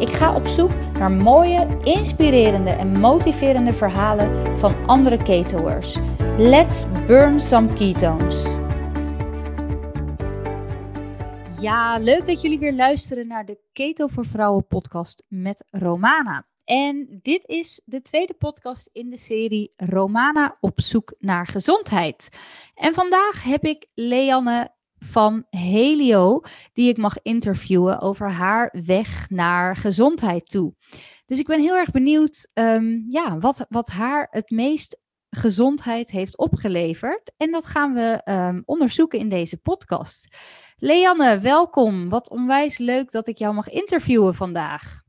Ik ga op zoek naar mooie, inspirerende en motiverende verhalen van andere ketoers. Let's burn some ketones. Ja, leuk dat jullie weer luisteren naar de Keto voor Vrouwen podcast met Romana. En dit is de tweede podcast in de serie Romana op zoek naar gezondheid. En vandaag heb ik Leanne van Helio, die ik mag interviewen over haar weg naar gezondheid toe. Dus ik ben heel erg benieuwd ehm, ja, wat, wat haar het meest gezondheid heeft opgeleverd. En dat gaan we um, onderzoeken in deze podcast. Leanne, welkom. Wat onwijs leuk dat ik jou mag interviewen vandaag.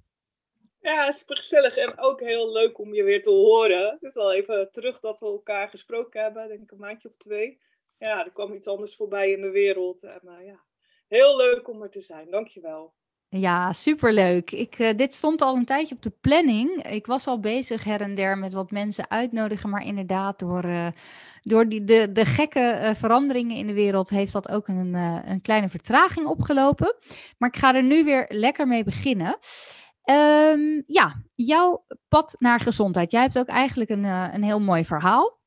Ja, super gezellig en ook heel leuk om je weer te horen. Het is al even terug dat we elkaar gesproken hebben, denk ik een maandje of twee ja, er kwam iets anders voorbij in de wereld. En uh, ja, heel leuk om er te zijn. Dankjewel. Ja, superleuk. Ik, uh, dit stond al een tijdje op de planning. Ik was al bezig her en der met wat mensen uitnodigen, maar inderdaad door, uh, door die, de, de gekke veranderingen in de wereld heeft dat ook een, een kleine vertraging opgelopen. Maar ik ga er nu weer lekker mee beginnen. Um, ja, jouw pad naar gezondheid. Jij hebt ook eigenlijk een, een heel mooi verhaal.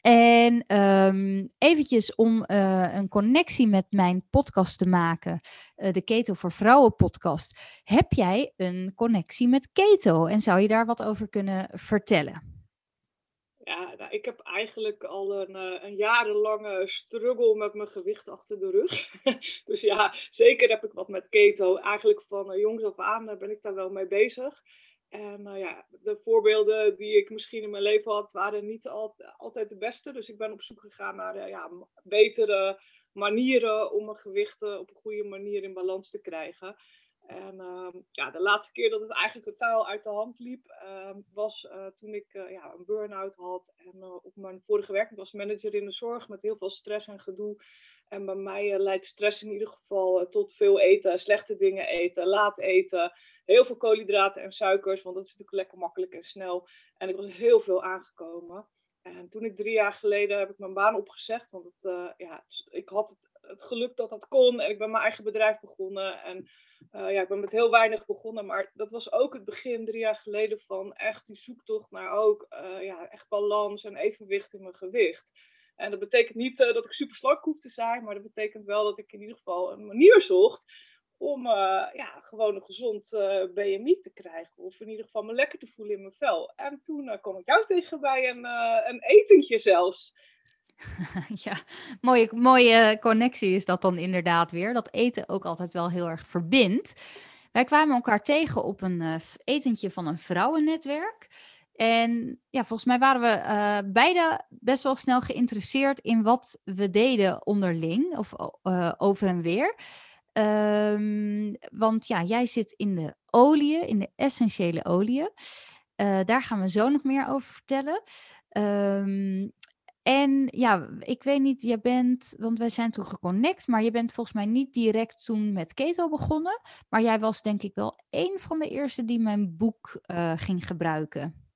En um, eventjes om uh, een connectie met mijn podcast te maken, uh, de Keto voor Vrouwen podcast. Heb jij een connectie met keto en zou je daar wat over kunnen vertellen? Ja, nou, ik heb eigenlijk al een, uh, een jarenlange struggle met mijn gewicht achter de rug. dus ja, zeker heb ik wat met keto. Eigenlijk van jongs af aan ben ik daar wel mee bezig. En nou ja, de voorbeelden die ik misschien in mijn leven had, waren niet altijd de beste. Dus ik ben op zoek gegaan naar eh, ja, betere manieren om mijn gewichten op een goede manier in balans te krijgen. En uh, ja, de laatste keer dat het eigenlijk totaal uit de hand liep, uh, was uh, toen ik ja, een burn-out had. En op mijn vorige werk, ik was manager in de zorg met heel veel stress en gedoe. En bij mij leidt stress in ieder geval tot veel eten, slechte dingen eten, laat eten heel veel koolhydraten en suikers, want dat is natuurlijk lekker makkelijk en snel. En ik was heel veel aangekomen. En toen ik drie jaar geleden heb ik mijn baan opgezegd, want het, uh, ja, ik had het, het, geluk dat dat kon en ik ben mijn eigen bedrijf begonnen. En uh, ja, ik ben met heel weinig begonnen, maar dat was ook het begin drie jaar geleden van echt die zoektocht naar ook uh, ja, echt balans en evenwicht in mijn gewicht. En dat betekent niet dat ik super slank hoef te zijn, maar dat betekent wel dat ik in ieder geval een manier zocht om uh, ja, gewoon een gezond uh, eh, BMI te krijgen. Of in ieder geval me lekker te voelen in mijn vel. En toen uh, kwam ik jou tegen bij een, een etentje zelfs. ja, mooie, mooie connectie is dat dan inderdaad weer. Dat eten ook altijd wel heel erg verbindt. Wij kwamen elkaar tegen op een etentje van een vrouwennetwerk. En ja, volgens mij waren we beide best wel snel geïnteresseerd in wat we deden onderling of over en weer. Um, want ja, jij zit in de oliën, in de essentiële oliën. Uh, daar gaan we zo nog meer over vertellen. Um, en ja, ik weet niet, jij bent, want wij zijn toen geconnect, maar je bent volgens mij niet direct toen met keto begonnen. Maar jij was denk ik wel een van de eerste die mijn boek uh, ging gebruiken.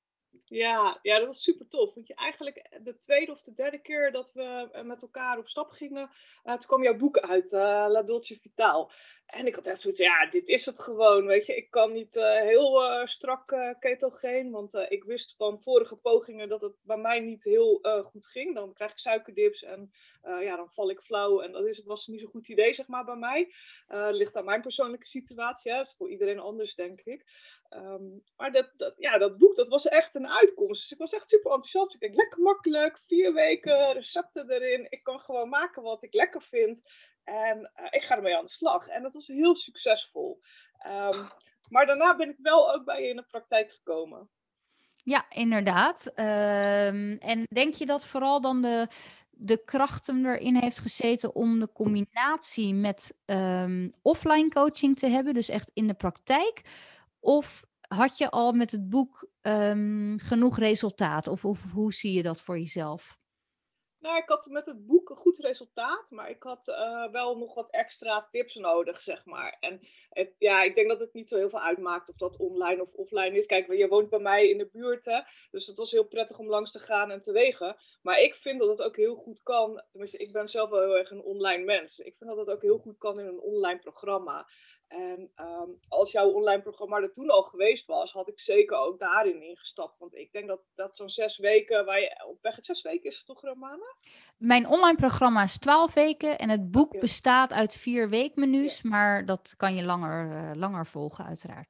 Ja, ja, dat was super tof. Want je eigenlijk de tweede of de derde keer dat we eh, met elkaar op stap gingen, uh, toen kwam jouw boek uit, La Dolce Vitaal. En ik had echt zoiets, ja, dit is het gewoon, weet je. Ik kan niet heel strak ketogeen, want ik wist van vorige pogingen dat het bij mij niet heel goed ging. Dan krijg ik suikerdips en ja, dan val ik flauw. En dat is, was niet zo'n goed idee, zeg maar, bij mij. ligt aan mijn persoonlijke situatie, hè. dat is voor iedereen anders, denk ik. Um, maar dat, ja, dat boek, dat was echt een uitkomst. Dus ik was echt super enthousiast. Ik denk, lekker makkelijk, vier weken, recepten erin. Ik kan gewoon maken wat ik lekker vind. En uh, ik ga ermee aan de slag. En dat was heel succesvol. Um, maar daarna ben ik wel ook bij je in de praktijk gekomen. Ja, inderdaad. Um, en denk je dat vooral dan de, de krachten erin heeft gezeten om de combinatie met offline coaching te hebben, dus echt in de praktijk? Of had je al met het boek genoeg resultaat? Of, of hoe zie je dat voor jezelf? Nou, ik had met het boek een goed resultaat, maar ik had eh, wel nog wat extra tips nodig, zeg maar. En het, ja, ik denk dat het niet zo heel veel uitmaakt of dat online of offline is. Kijk, je woont bij mij in de buurt, hè, dus het was heel prettig om langs te gaan en te wegen. Maar ik vind dat het ook heel goed kan, tenminste, ik ben zelf wel heel erg een online mens. Ik vind dat het ook heel goed kan in een online programma. En ehm, als jouw online programma er toen al geweest was, had ik zeker ook daarin ingestapt. Want ik denk dat, dat zo'n zes weken, waar je op weg het zes weken is, het toch Romana? Mijn online programma is twaalf weken en het boek bestaat uit vier weekmenu's, maar dat kan je langer, uh, langer volgen uiteraard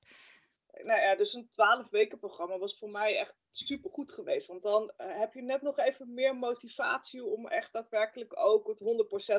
nou ja, dus een 12 weken programma was voor mij echt super goed geweest. Want dan eh, heb je net nog even meer motivatie om echt daadwerkelijk ook het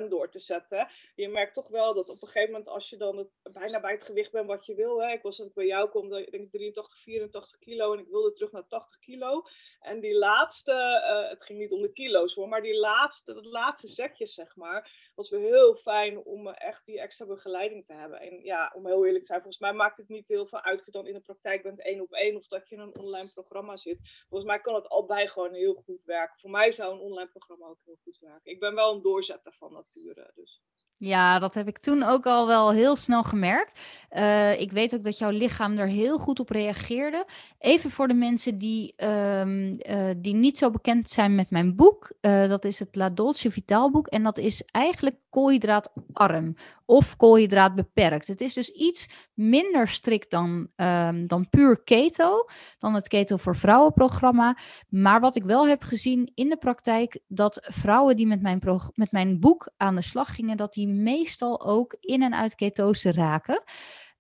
100% door te zetten. Je merkt toch wel dat op een gegeven moment als je dan bijna bij het gewicht bent wat je wil. Hè, ik was dat ik bij jou kom, ik denk 83, 84 kilo en ik wilde terug naar 80 kilo. En die laatste, uh, het ging niet om de kilo's hoor, maar die laatste, dat laatste zekje zeg maar, was weer heel fijn om echt die extra begeleiding te hebben. En ja, om heel eerlijk te zijn, volgens mij maakt het niet heel veel uit of je dan in een praktijk bent één op één of dat je in een online programma zit. Volgens mij kan het allebei gewoon heel goed werken. Voor mij zou een online programma ook heel goed werken. Ik ben wel een doorzetter van nature. Dus. Ja, dat heb ik toen ook al wel heel snel gemerkt. Uh, ik weet ook dat jouw lichaam er heel goed op reageerde. Even voor de mensen die, um, uh, die niet zo bekend zijn met mijn boek. Uh, dat is het La Dolce Vitaal boek. En dat is eigenlijk koolhydraatarm of koolhydraat beperkt. Het is dus iets minder strikt dan, um, dan puur keto, dan het Keto voor Vrouwen programma. Maar wat ik wel heb gezien in de praktijk, dat vrouwen die met mijn, met mijn boek aan de slag gingen, dat die meestal ook in en uit ketose raken.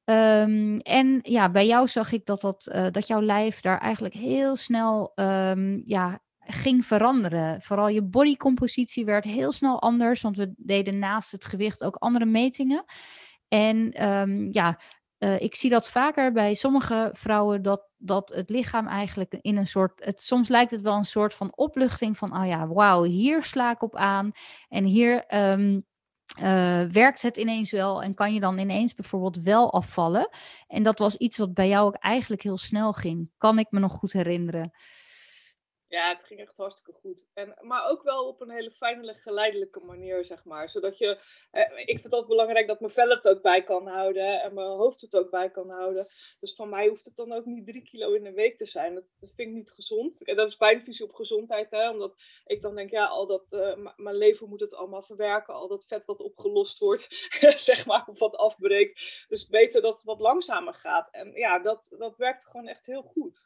Um, en ja, bij jou zag ik dat, dat, uh, dat jouw lijf daar eigenlijk heel snel um, ja, ging veranderen. Vooral je bodycompositie werd heel snel anders, want we deden naast het gewicht ook andere metingen. En um, ja, uh, ik zie dat vaker bij sommige vrouwen dat, dat het lichaam eigenlijk in een soort. Het, soms lijkt het wel een soort van opluchting van: oh ja, wauw, hier sla ik op aan. En hier uh, werkt het ineens wel en kan je dan ineens bijvoorbeeld wel afvallen. En dat was iets wat bij jou ook eigenlijk heel snel ging. Kan ik me nog goed herinneren. Ja, het ging echt hartstikke goed. En, maar ook wel op een hele fijne, geleidelijke manier, zeg maar. Zodat je, eh, ik vind het altijd belangrijk dat mijn vel het ook bij kan houden en mijn hoofd het ook bij kan houden. Dus van mij hoeft het dan ook niet drie kilo in een week te zijn. Dat, dat vind ik niet gezond. En dat is mijn visie op gezondheid, hè. Omdat ik dan denk, ja, al dat, uh, mijn leven moet het allemaal verwerken. Al dat vet wat opgelost wordt, zeg maar, of wat afbreekt. Dus beter dat het wat langzamer gaat. En ja, dat, dat werkt gewoon echt heel goed.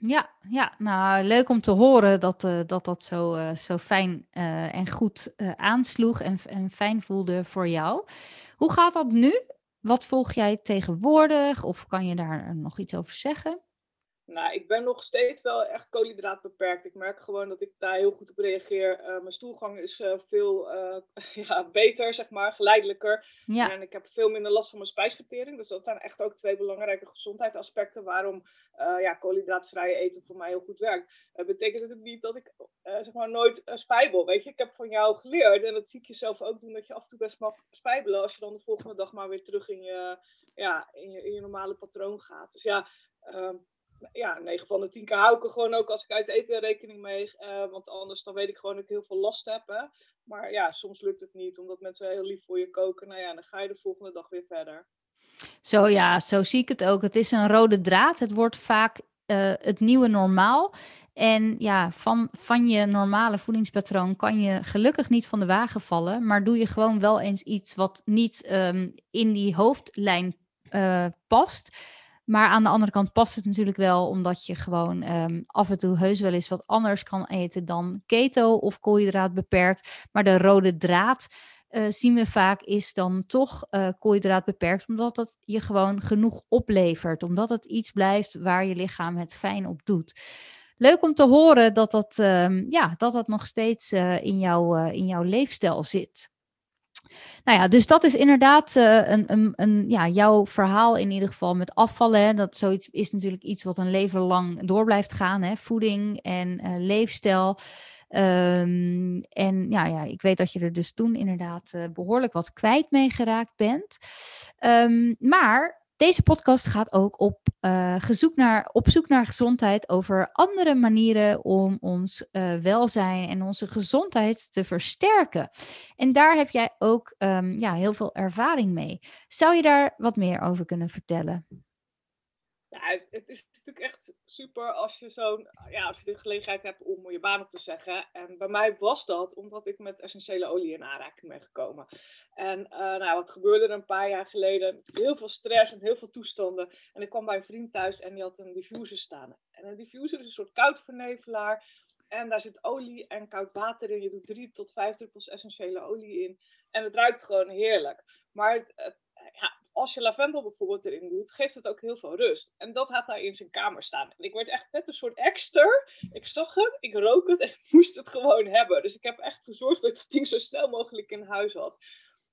Ja, ja, nou leuk om te horen dat uh, dat, dat zo, uh, zo fijn uh, en goed aansloeg en, en fijn voelde voor jou. Hoe gaat dat nu? Wat volg jij tegenwoordig? Of kan je daar nog iets over zeggen? Nou, ik ben nog steeds wel echt koolhydraat beperkt. Ik merk gewoon dat ik daar heel goed op reageer. Uh, mijn stoelgang is uh, veel uh, ja, beter, zeg maar, geleidelijker. Ja. En ik heb veel minder last van mijn spijsvertering. Dus dat zijn echt ook twee belangrijke gezondheidsaspecten waarom ja, koolhydraatvrij eten voor mij heel goed werkt. Dat betekent natuurlijk niet dat ik zeg maar nooit spijbel. Weet je, ik heb van jou geleerd, en dat zie ik jezelf ook doen, dat je af en toe best mag spijbelen als je dan de volgende dag maar weer terug in je, ja, in je, in je normale patroon gaat. Dus ja, ehm, ja, 9 van de 10 keer hou ik er gewoon ook als ik uit eten rekening mee. Uh, want anders dan weet ik gewoon dat ik heel veel last heb. Hè. Maar ja, soms lukt het niet, omdat mensen heel lief voor je koken. Nou ja, dan ga je de volgende dag weer verder. Zo ja, zo zie ik het ook. Het is een rode draad. Het wordt vaak uh, het nieuwe normaal. En ja, van, van je normale voedingspatroon kan je gelukkig niet van de wagen vallen. Maar doe je gewoon wel eens iets wat niet um, in die hoofdlijn uh, past maar aan de andere kant past het natuurlijk wel, omdat je gewoon um, af en toe heus wel eens wat anders kan eten dan keto of koolhydraat beperkt. Maar de rode draad uh, zien we vaak is dan toch uh, koolhydraat beperkt, omdat het je gewoon genoeg oplevert. Omdat het iets blijft waar je lichaam het fijn op doet. Leuk om te horen dat dat, um, ja, dat, dat nog steeds uh, in, jouw, in jouw leefstijl zit. Nou ja, dus dat is inderdaad uh, een, een, een, ja, jouw verhaal in ieder geval met afvallen. Hè. Dat zoiets is natuurlijk iets wat een leven lang door blijft gaan. Hè. Voeding en uh, leefstijl. Um, en ja, ja, ik weet dat je er dus toen inderdaad uh, behoorlijk wat kwijt mee geraakt bent. Um, maar Deze podcast gaat ook op, uh, gezoek naar, op zoek naar gezondheid over andere manieren om ons uh, welzijn en onze gezondheid te versterken. En daar heb jij ook um, ja, heel veel ervaring mee. Zou je daar wat meer over kunnen vertellen? Ja, het, het, is natuurlijk echt super als je, zo'n, ja, als je de gelegenheid hebt om je baan op te zeggen. En bij mij was dat omdat ik met essentiële olie in aanraking ben gekomen. En uh, nou, wat gebeurde er een paar jaar geleden? Heel veel stress en heel veel toestanden. En ik kwam bij een vriend thuis en die had een diffuser staan. En een diffuser is een soort koudvernevelaar. En daar zit olie en koud water in. Je doet 3 tot 5 druppels essentiële olie in. En het ruikt gewoon heerlijk. Maar ja, als je lavendel bijvoorbeeld erin doet, geeft het ook heel veel rust. En dat had hij in zijn kamer staan. En ik werd echt net een soort exter. Ik zag het, ik rook het en moest het gewoon hebben. Dus ik heb echt gezorgd dat het ding zo snel mogelijk in huis had.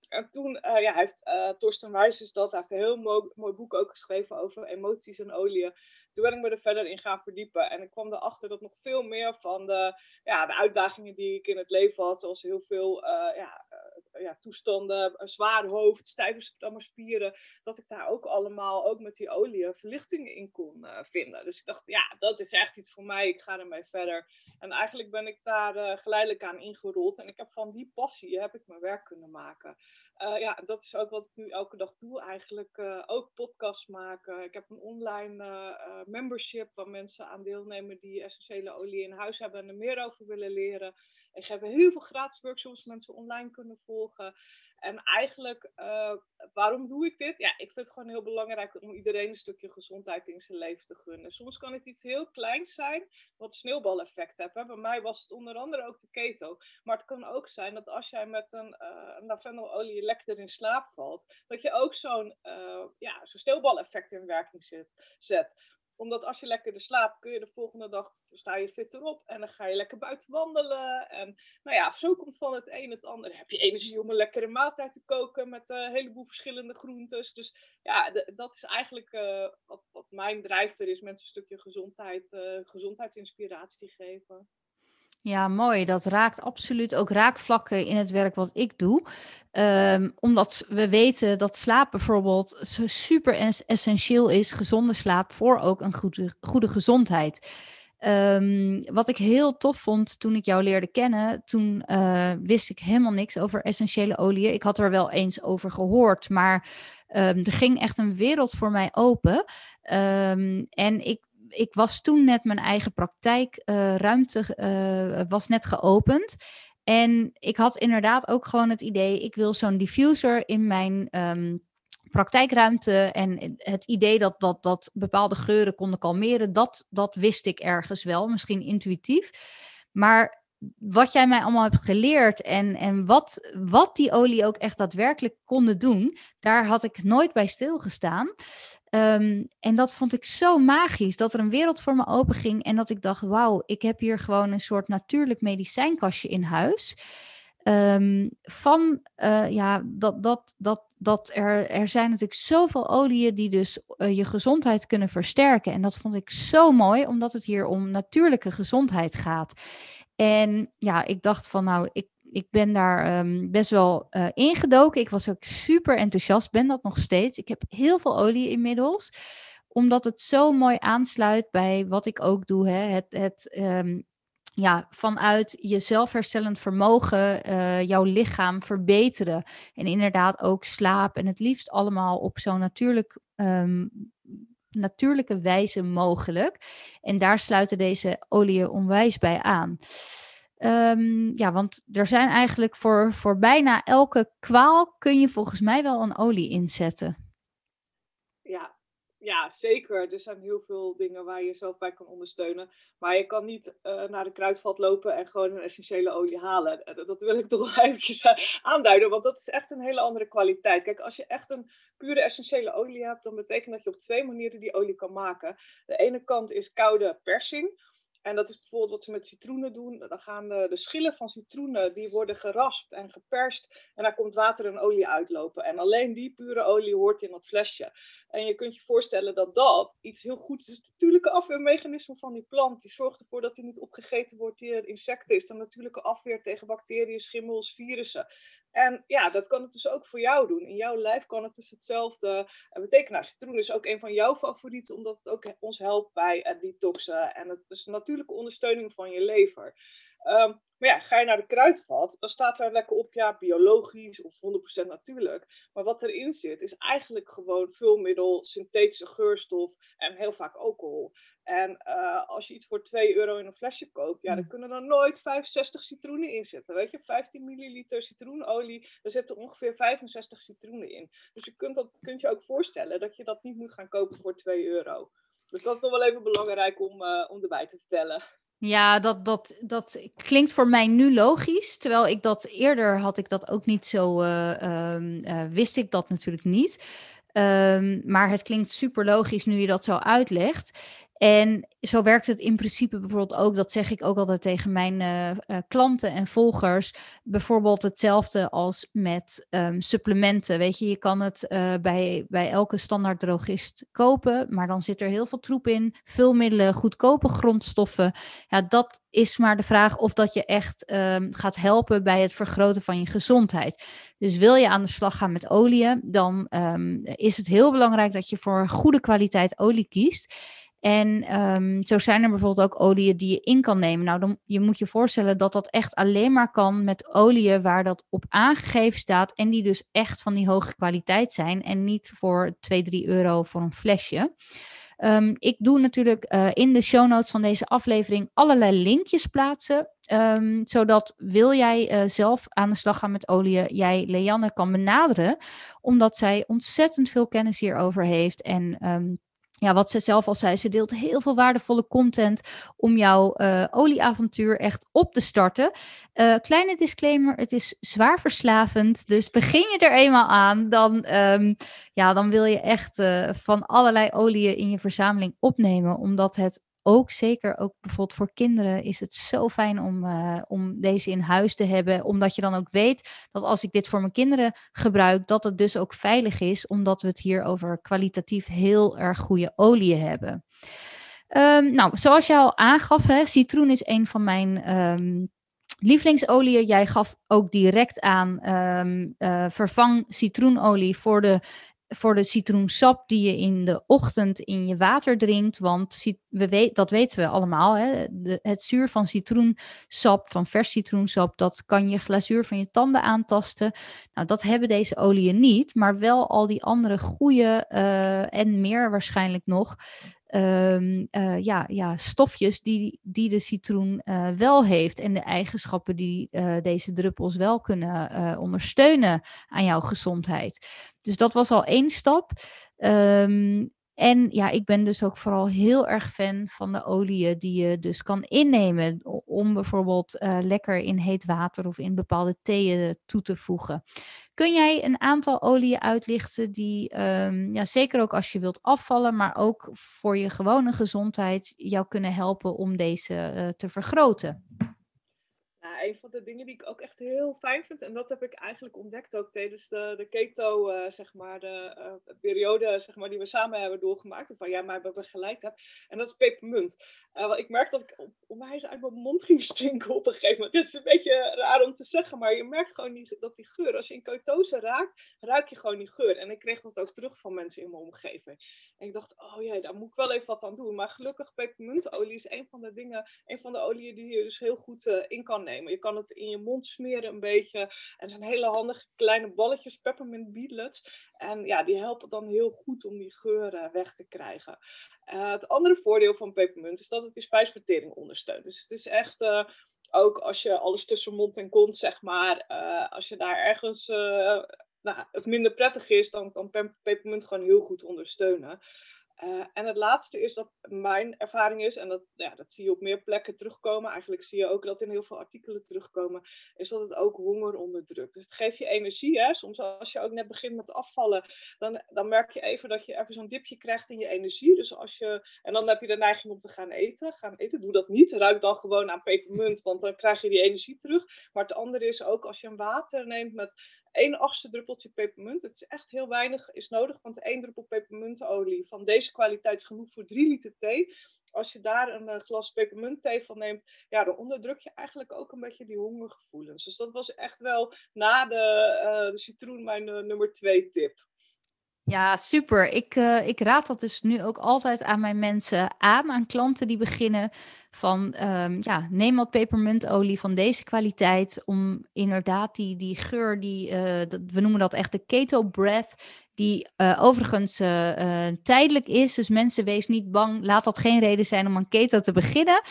En toen, uh, ja, heeft, uh, Torsten Wijs dat, hij heeft een heel mooi, mooi boek ook geschreven over emoties en oliën. Toen ben ik me er verder in gaan verdiepen. En ik kwam erachter dat nog veel meer van de, ja, de uitdagingen die ik in het leven had, zoals heel veel uh, ja, ja, toestanden, een zwaar hoofd, stijve spieren, dat ik daar ook allemaal, ook met die olie, verlichtingen in kon vinden. Dus ik dacht, ja, dat is echt iets voor mij, ik ga ermee verder. En eigenlijk ben ik daar geleidelijk aan ingerold. En ik heb van die passie, heb ik mijn werk kunnen maken. Uh, ja, dat is ook wat ik nu elke dag doe. Eigenlijk uh, ook podcasts maken. Ik heb een online uh, membership waar mensen aan deelnemen die essentiële olie in huis hebben en er meer over willen leren. Ik heb heel veel gratis workshops mensen online kunnen volgen. En eigenlijk, uh, waarom doe ik dit? Ja, ik vind het gewoon heel belangrijk om iedereen een stukje gezondheid in zijn leven te gunnen. Soms kan het iets heel kleins zijn, wat sneeuwbaleffect heeft. Bij mij was het onder andere ook de keto. Maar het kan ook zijn dat als jij met een, uh, lavendelolie lekker in slaap valt, dat je ook zo'n uh, ja, zo'n sneeuwbaleffect in werking zet omdat als je lekker slaapt, kun je de volgende dag sta je fitter op en dan ga je lekker buiten wandelen. En nou ja, zo komt van het een het ander. heb je energie om een lekkere maaltijd te koken met een heleboel verschillende groentes. Dus ja, dat is eigenlijk uh, wat, wat mijn drijfveer is. Mensen een stukje gezondheid, uh, gezondheidsinspiratie geven. Ja, mooi. Dat raakt absoluut ook raakvlakken in het werk wat ik doe. Um, omdat we weten dat slaap bijvoorbeeld super essentieel is, gezonde slaap, voor ook een goede, goede gezondheid. Um, wat ik heel tof vond toen ik jou leerde kennen, toen uh, wist ik helemaal niks over essentiële oliën. Ik had er wel eens over gehoord, maar um, er ging echt een wereld voor mij open. en ik ik was toen net mijn eigen praktijkruimte uh, was net geopend. En ik had inderdaad ook gewoon het idee, ik wil zo'n diffuser in mijn um, praktijkruimte. En het idee dat, dat, dat bepaalde geuren konden kalmeren, dat, dat wist ik ergens wel, misschien intuïtief. Maar wat jij mij allemaal hebt geleerd en, en wat, wat die olie ook echt daadwerkelijk konden doen, daar had ik nooit bij stilgestaan. Um, en dat vond ik zo magisch, dat er een wereld voor me open ging en dat ik dacht, wauw, ik heb hier gewoon een soort natuurlijk medicijnkastje in huis. Um, van, uh, ja, dat, dat, dat, dat er, er zijn natuurlijk zoveel oliën die dus uh, je gezondheid kunnen versterken. En dat vond ik zo mooi, omdat het hier om natuurlijke gezondheid gaat. En ja, ik dacht van nou, ik, ik ben daar um, best wel uh, ingedoken. Ik was ook super enthousiast, ben dat nog steeds. Ik heb heel veel olie inmiddels, omdat het zo mooi aansluit bij wat ik ook doe. Hè? Het, het um, ja, vanuit je zelfherstellend vermogen uh, jouw lichaam verbeteren. En inderdaad ook slaap. En het liefst allemaal op zo'n natuurlijk um, natuurlijke wijze mogelijk. En daar sluiten deze oliën onwijs bij aan. Um, ja, want er zijn eigenlijk voor, voor bijna elke kwaal kun je volgens mij wel een olie inzetten. Ja, ja, zeker. Er zijn heel veel dingen waar je jezelf bij kan ondersteunen. Maar je kan niet uh, naar de kruidvat lopen en gewoon een essentiële olie halen. Eh, dat wil ik toch wel eventjes aanduiden, want dat is echt een hele andere kwaliteit. Kijk, als je echt een pure essentiële olie hebt, dan betekent dat je op twee manieren die olie kan maken. De ene kant is koude persing. En dat is bijvoorbeeld wat ze met citroenen doen. Dan gaan de, schillen van citroenen, die worden geraspt en geperst. En daar komt water en olie uitlopen. En alleen die pure olie hoort in dat flesje. En je kunt je voorstellen dat dat iets heel goed is. Het natuurlijke afweermechanisme van die plant. Die zorgt ervoor dat hij niet opgegeten wordt door insecten. Is de natuurlijke afweer tegen bacteriën, schimmels, virussen. En ja, dat kan het dus ook voor jou doen. In jouw lijf kan het dus hetzelfde betekenen. Nou, citroen is ook een van jouw favorieten, omdat het ook ons helpt bij het detoxen. En het is een natuurlijke ondersteuning van je lever. Ehm, maar ja, ga je naar de kruidvat, dan staat daar lekker op, ja, biologisch of 100% natuurlijk. Maar wat erin zit, is eigenlijk gewoon vulmiddel, synthetische geurstof en heel vaak alcohol. En uh, als je iets voor 2 euro in een flesje koopt, ja, dan mm. kunnen er nooit 65 citroenen in zitten. Weet je, 15 milliliter citroenolie, daar zitten ongeveer 65 citroenen in. Dus je kunt, dat, kunt je ook voorstellen dat je dat niet moet gaan kopen voor 2 euro. Dus dat is nog wel even belangrijk om, uh, om erbij te vertellen. Ja, dat, dat, dat klinkt voor mij nu logisch. Terwijl ik dat eerder had ik dat ook niet zo, uh, wist ik dat natuurlijk niet. Um, maar het klinkt super logisch nu je dat zo uitlegt. En zo werkt het in principe bijvoorbeeld ook, dat zeg ik ook altijd tegen mijn uh, uh, klanten en volgers. Bijvoorbeeld hetzelfde als met um, supplementen. Weet je, je kan het uh, bij, bij elke standaard drogist kopen, maar dan zit er heel veel troep in, vulmiddelen, goedkope grondstoffen. Ja, dat is maar de vraag of dat je echt um, gaat helpen bij het vergroten van je gezondheid. Dus wil je aan de slag gaan met oliën, dan um, is het heel belangrijk dat je voor goede kwaliteit olie kiest. En um, zo zijn er bijvoorbeeld ook oliën die je in kan nemen. Nou, dan je moet je voorstellen dat dat echt alleen maar kan met oliën waar dat op aangegeven staat. En die dus echt van die hoge kwaliteit zijn. En niet voor 2, 3 euro voor een flesje. Um, ik doe natuurlijk uh, in de show notes van deze aflevering allerlei linkjes plaatsen. Um, zodat wil jij uh, zelf aan de slag gaan met oliën, jij Leanne kan benaderen. Omdat zij ontzettend veel kennis hierover heeft. En ja, wat ze zelf al zei, ze deelt heel veel waardevolle content om jouw uh, olieavontuur echt op te starten. Uh, kleine disclaimer, het is zwaar verslavend. Dus begin je er eenmaal aan, dan, um, ja, dan wil je echt uh, van allerlei oliën in je verzameling opnemen. Omdat het ook zeker, ook bijvoorbeeld voor kinderen, is het zo fijn om, uh, om deze in huis te hebben. Omdat je dan ook weet dat als ik dit voor mijn kinderen gebruik, dat het dus ook veilig is. Omdat we het hier over kwalitatief heel erg goede oliën hebben. Um, nou, zoals je al aangaf, hè, citroen is een van mijn um, lievelingsolieën. Jij gaf ook direct aan, um, uh, vervang citroenolie voor de voor de citroensap die je in de ochtend in je water drinkt. Want we weet, dat weten we allemaal. Hè? Het zuur van citroensap, van vers citroensap, dat kan je glazuur van je tanden aantasten. Nou, dat hebben deze oliën niet, maar wel al die andere goede uh, en meer waarschijnlijk nog. Um, uh, ja, ja, stofjes die, die de citroen uh, wel heeft en de eigenschappen die deze druppels wel kunnen ondersteunen aan jouw gezondheid. Dus dat was al één stap. Um, en ja, ik ben dus ook vooral heel erg fan van de oliën die je dus kan innemen. Om bijvoorbeeld uh, lekker in heet water of in bepaalde theeën toe te voegen. Kun jij een aantal oliën uitlichten die, um, ja, zeker ook als je wilt afvallen, maar ook voor je gewone gezondheid, jou kunnen helpen om deze uh, te vergroten? Een van de dingen die ik ook echt heel fijn vind, en dat heb ik eigenlijk ontdekt ook tijdens de, keto, uh, zeg maar, de uh, periode zeg maar, die we samen hebben doorgemaakt, of waar jij mij begeleid hebt, en dat is pepermunt. Uh, ik merk dat ik onwijs uit mijn mond ging stinken op een gegeven moment. Dit is een beetje raar om te zeggen, maar je merkt gewoon niet dat die geur, als je in ketose raakt, ruik je gewoon die geur. En ik kreeg dat ook terug van mensen in mijn omgeving. En ik dacht, oh ja, daar moet ik wel even wat aan doen. Maar gelukkig, pepermuntolie is een van de dingen, een van de oliën die je dus heel goed uh, in kan nemen. Je kan het in je mond smeren een beetje. En zijn hele handige kleine balletjes, peppermint beadlets. En ja, die helpen dan heel goed om die geuren weg te krijgen. Uh, het andere voordeel van pepermunt is dat het je spijsvertering ondersteunt. Dus het is echt, ook als je alles tussen mond en kont, zeg maar, als je daar ergens nou, het minder prettig is, dan kan pepermunt gewoon heel goed ondersteunen. Uh, en het laatste is dat mijn ervaring is, en dat, ja, dat zie je op meer plekken terugkomen, eigenlijk zie je ook dat in heel veel artikelen terugkomen, is dat het ook honger onderdrukt. Dus het geeft je energie. Hè? Soms als je ook net begint met afvallen, dan, dan merk je even dat je even zo'n dipje krijgt in je energie. Dus als je, en dan heb je de neiging om te gaan eten. Gaan eten, doe dat niet. Ruik dan gewoon aan pepermunt, want dan krijg je die energie terug. Maar het andere is ook als je een water neemt met 1 achtste druppeltje pepermunt. Het is echt heel weinig is nodig, want één druppel pepermuntolie van deze kwaliteit is genoeg voor 3 liter thee. als je daar een glas pepermuntthee van neemt, ja, dan onderdruk je eigenlijk ook een beetje die hongergevoelens. Dus dat was echt wel na de, de citroen mijn nummer twee tip. Ja, super. Ik, uh, ik raad dat dus nu ook altijd aan mijn mensen aan, aan klanten die beginnen van um, ja, neem wat pepermuntolie van deze kwaliteit om inderdaad die, die geur, die, uh, dat, we noemen dat echt de keto breath, die uh, overigens tijdelijk is. Dus mensen, wees niet bang, laat dat geen reden zijn om aan keto te beginnen.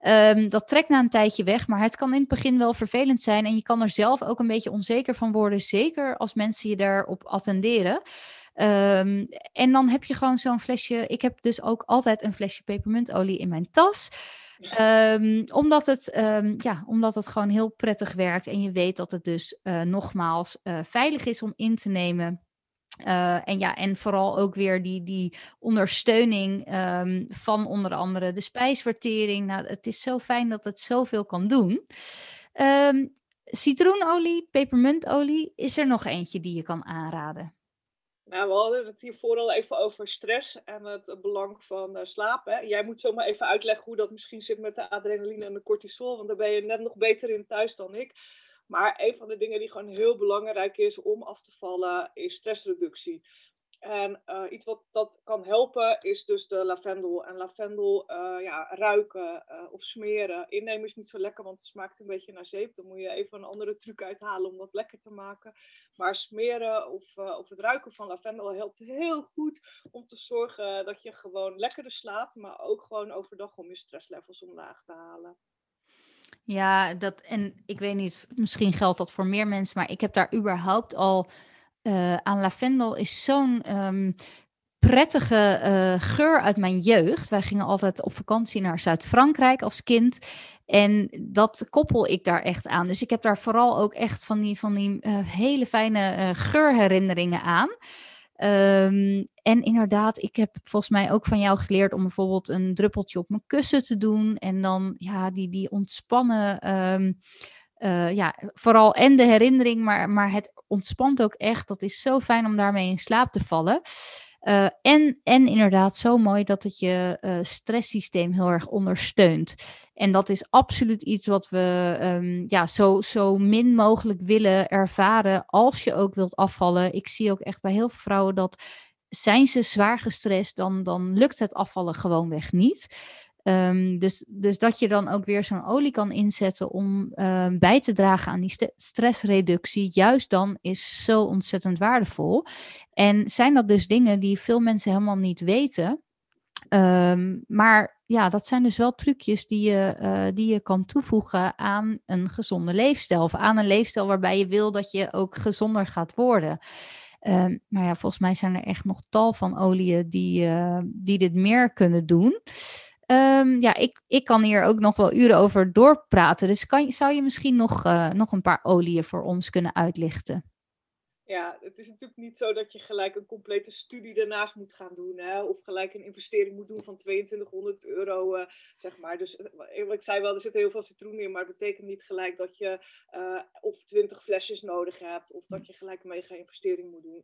Um, dat trekt na een tijdje weg, maar het kan in het begin wel vervelend zijn en je kan er zelf ook een beetje onzeker van worden, zeker als mensen je daarop attenderen. Um, en dan heb je gewoon zo'n flesje. Ik heb dus ook altijd een flesje pepermuntolie in mijn tas. Um, omdat, het, um, ja, omdat het gewoon heel prettig werkt. En je weet dat het dus uh, nogmaals uh, veilig is om in te nemen. Uh, en ja, en vooral ook weer die, die ondersteuning van onder andere de spijsvertering. Nou, het is zo fijn dat het zoveel kan doen. Citroenolie, pepermuntolie, is er nog eentje die je kan aanraden? Nou, we hadden het hier vooral even over stress en het belang van uh, slapen. Jij moet zomaar even uitleggen hoe dat misschien zit met de adrenaline en de cortisol, want daar ben je net nog beter in thuis dan ik. Maar een van de dingen die gewoon heel belangrijk is om af te vallen, is stressreductie. En uh, iets wat dat kan helpen is dus de lavendel. En lavendel uh, ja, ruiken of smeren. Innemen is niet zo lekker, want het smaakt een beetje naar zeep. Dan moet je even een andere truc uithalen om dat lekker te maken. Maar smeren of, of het ruiken van lavendel helpt heel goed om te zorgen dat je gewoon lekkerder slaapt. Maar ook gewoon overdag om je stresslevels omlaag te halen. Ja, dat, en ik weet niet, misschien geldt dat voor meer mensen, maar ik heb daar überhaupt al uh, aan lavendel is zo'n um, prettige uh, geur uit mijn jeugd. Wij gingen altijd op vakantie naar Zuid-Frankrijk als kind. En dat koppel ik daar echt aan. Dus ik heb daar vooral ook echt van die, van die uh, hele fijne geurherinneringen aan. Um, en inderdaad, ik heb volgens mij ook van jou geleerd om bijvoorbeeld een druppeltje op mijn kussen te doen. En dan ja, die, die ontspannen. Um, uh, ja, vooral en de herinnering, maar, maar het ontspant ook echt. Dat is zo fijn om daarmee in slaap te vallen. Uh, en, en inderdaad zo mooi dat het je uh, stresssysteem heel erg ondersteunt. En dat is absoluut iets wat we um, ja, zo, zo min mogelijk willen ervaren als je ook wilt afvallen. Ik zie ook echt bij heel veel vrouwen dat zijn ze zwaar gestrest, dan, dan lukt het afvallen gewoonweg niet. Um, dus, dus dat je dan ook weer zo'n olie kan inzetten om uh, bij te dragen aan die st stressreductie, juist dan is zo ontzettend waardevol. En zijn dat dus dingen die veel mensen helemaal niet weten. Um, maar ja, dat zijn dus wel trucjes die je, uh, die je kan toevoegen aan een gezonde leefstijl. Of aan een leefstijl waarbij je wil dat je ook gezonder gaat worden. Um, maar ja, volgens mij zijn er echt nog tal van oliën die, uh, die dit meer kunnen doen. Um, ja, ik, ik kan hier ook nog wel uren over doorpraten. Dus kan, zou je misschien nog, uh, nog een paar oliën voor ons kunnen uitlichten? Ja, het is natuurlijk niet zo dat je gelijk een complete studie daarnaast moet gaan doen. Hè? Of gelijk een investering moet doen van 2200 euro, uh, zeg maar. Dus uh, ik zei wel, er zit heel veel citroen in. Maar het betekent niet gelijk dat je uh, of 20 flesjes nodig hebt. Of dat je gelijk een mega investering moet doen.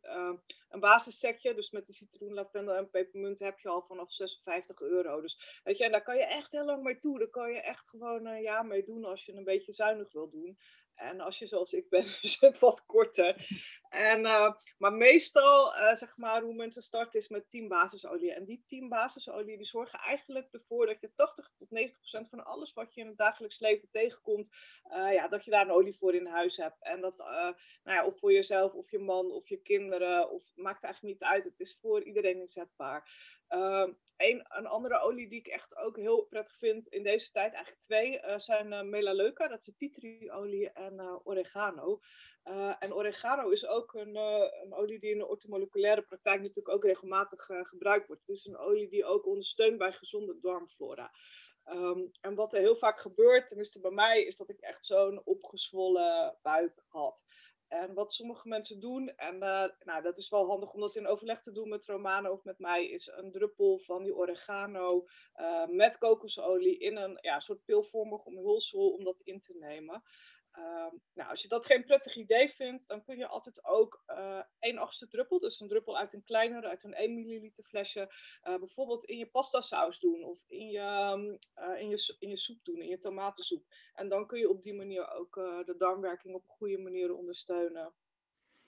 een basissetje, dus met de citroen, lavendel en pepermunt, heb je al vanaf 56 euro. Dus weet je, en daar kan je echt heel lang mee toe. Daar kan je echt gewoon jaar mee doen als je een beetje zuinig wil doen. En als je zoals ik ben, is het wat korter. En, uh, maar meestal, uh, zeg maar, hoe mensen starten is met 10 basisolie. En die 10 basisolie die zorgen eigenlijk ervoor dat je 80 tot 90 procent van alles wat je in het dagelijks leven tegenkomt, uh, ja, dat je daar een olie voor in huis hebt. En dat, nou ja, of voor jezelf, of je man, of je kinderen, of maakt eigenlijk niet uit. Het is voor iedereen inzetbaar. Een, een, andere olie die ik echt ook heel prettig vind in deze tijd, eigenlijk twee, uh, zijn uh, melaleuca, dat is tea tree olie en uh, oregano. en oregano is ook een, een, olie die in de ortomoleculaire praktijk natuurlijk ook regelmatig gebruikt wordt. Het is een olie die ook ondersteunt bij gezonde darmflora. Um, en wat er heel vaak gebeurt, tenminste bij mij, is dat ik echt zo'n opgezwollen buik had. En wat sommige mensen doen, en uh, nou, dat is wel handig om dat in overleg te doen met Romano of met mij, is een druppel van die oregano uh, met kokosolie in een ja, soort pilvormig omhulsel om dat in te nemen. Ehm, nou, als je dat geen prettig idee vindt, dan kun je altijd ook uh, 1 achtste druppel, dus een druppel uit een kleinere, uit een 1 milliliter flesje, uh, bijvoorbeeld in je pasta saus doen of in je, uh, in, je, in je soep doen, in je tomatensoep. En dan kun je op die manier ook de darmwerking op een goede manier ondersteunen.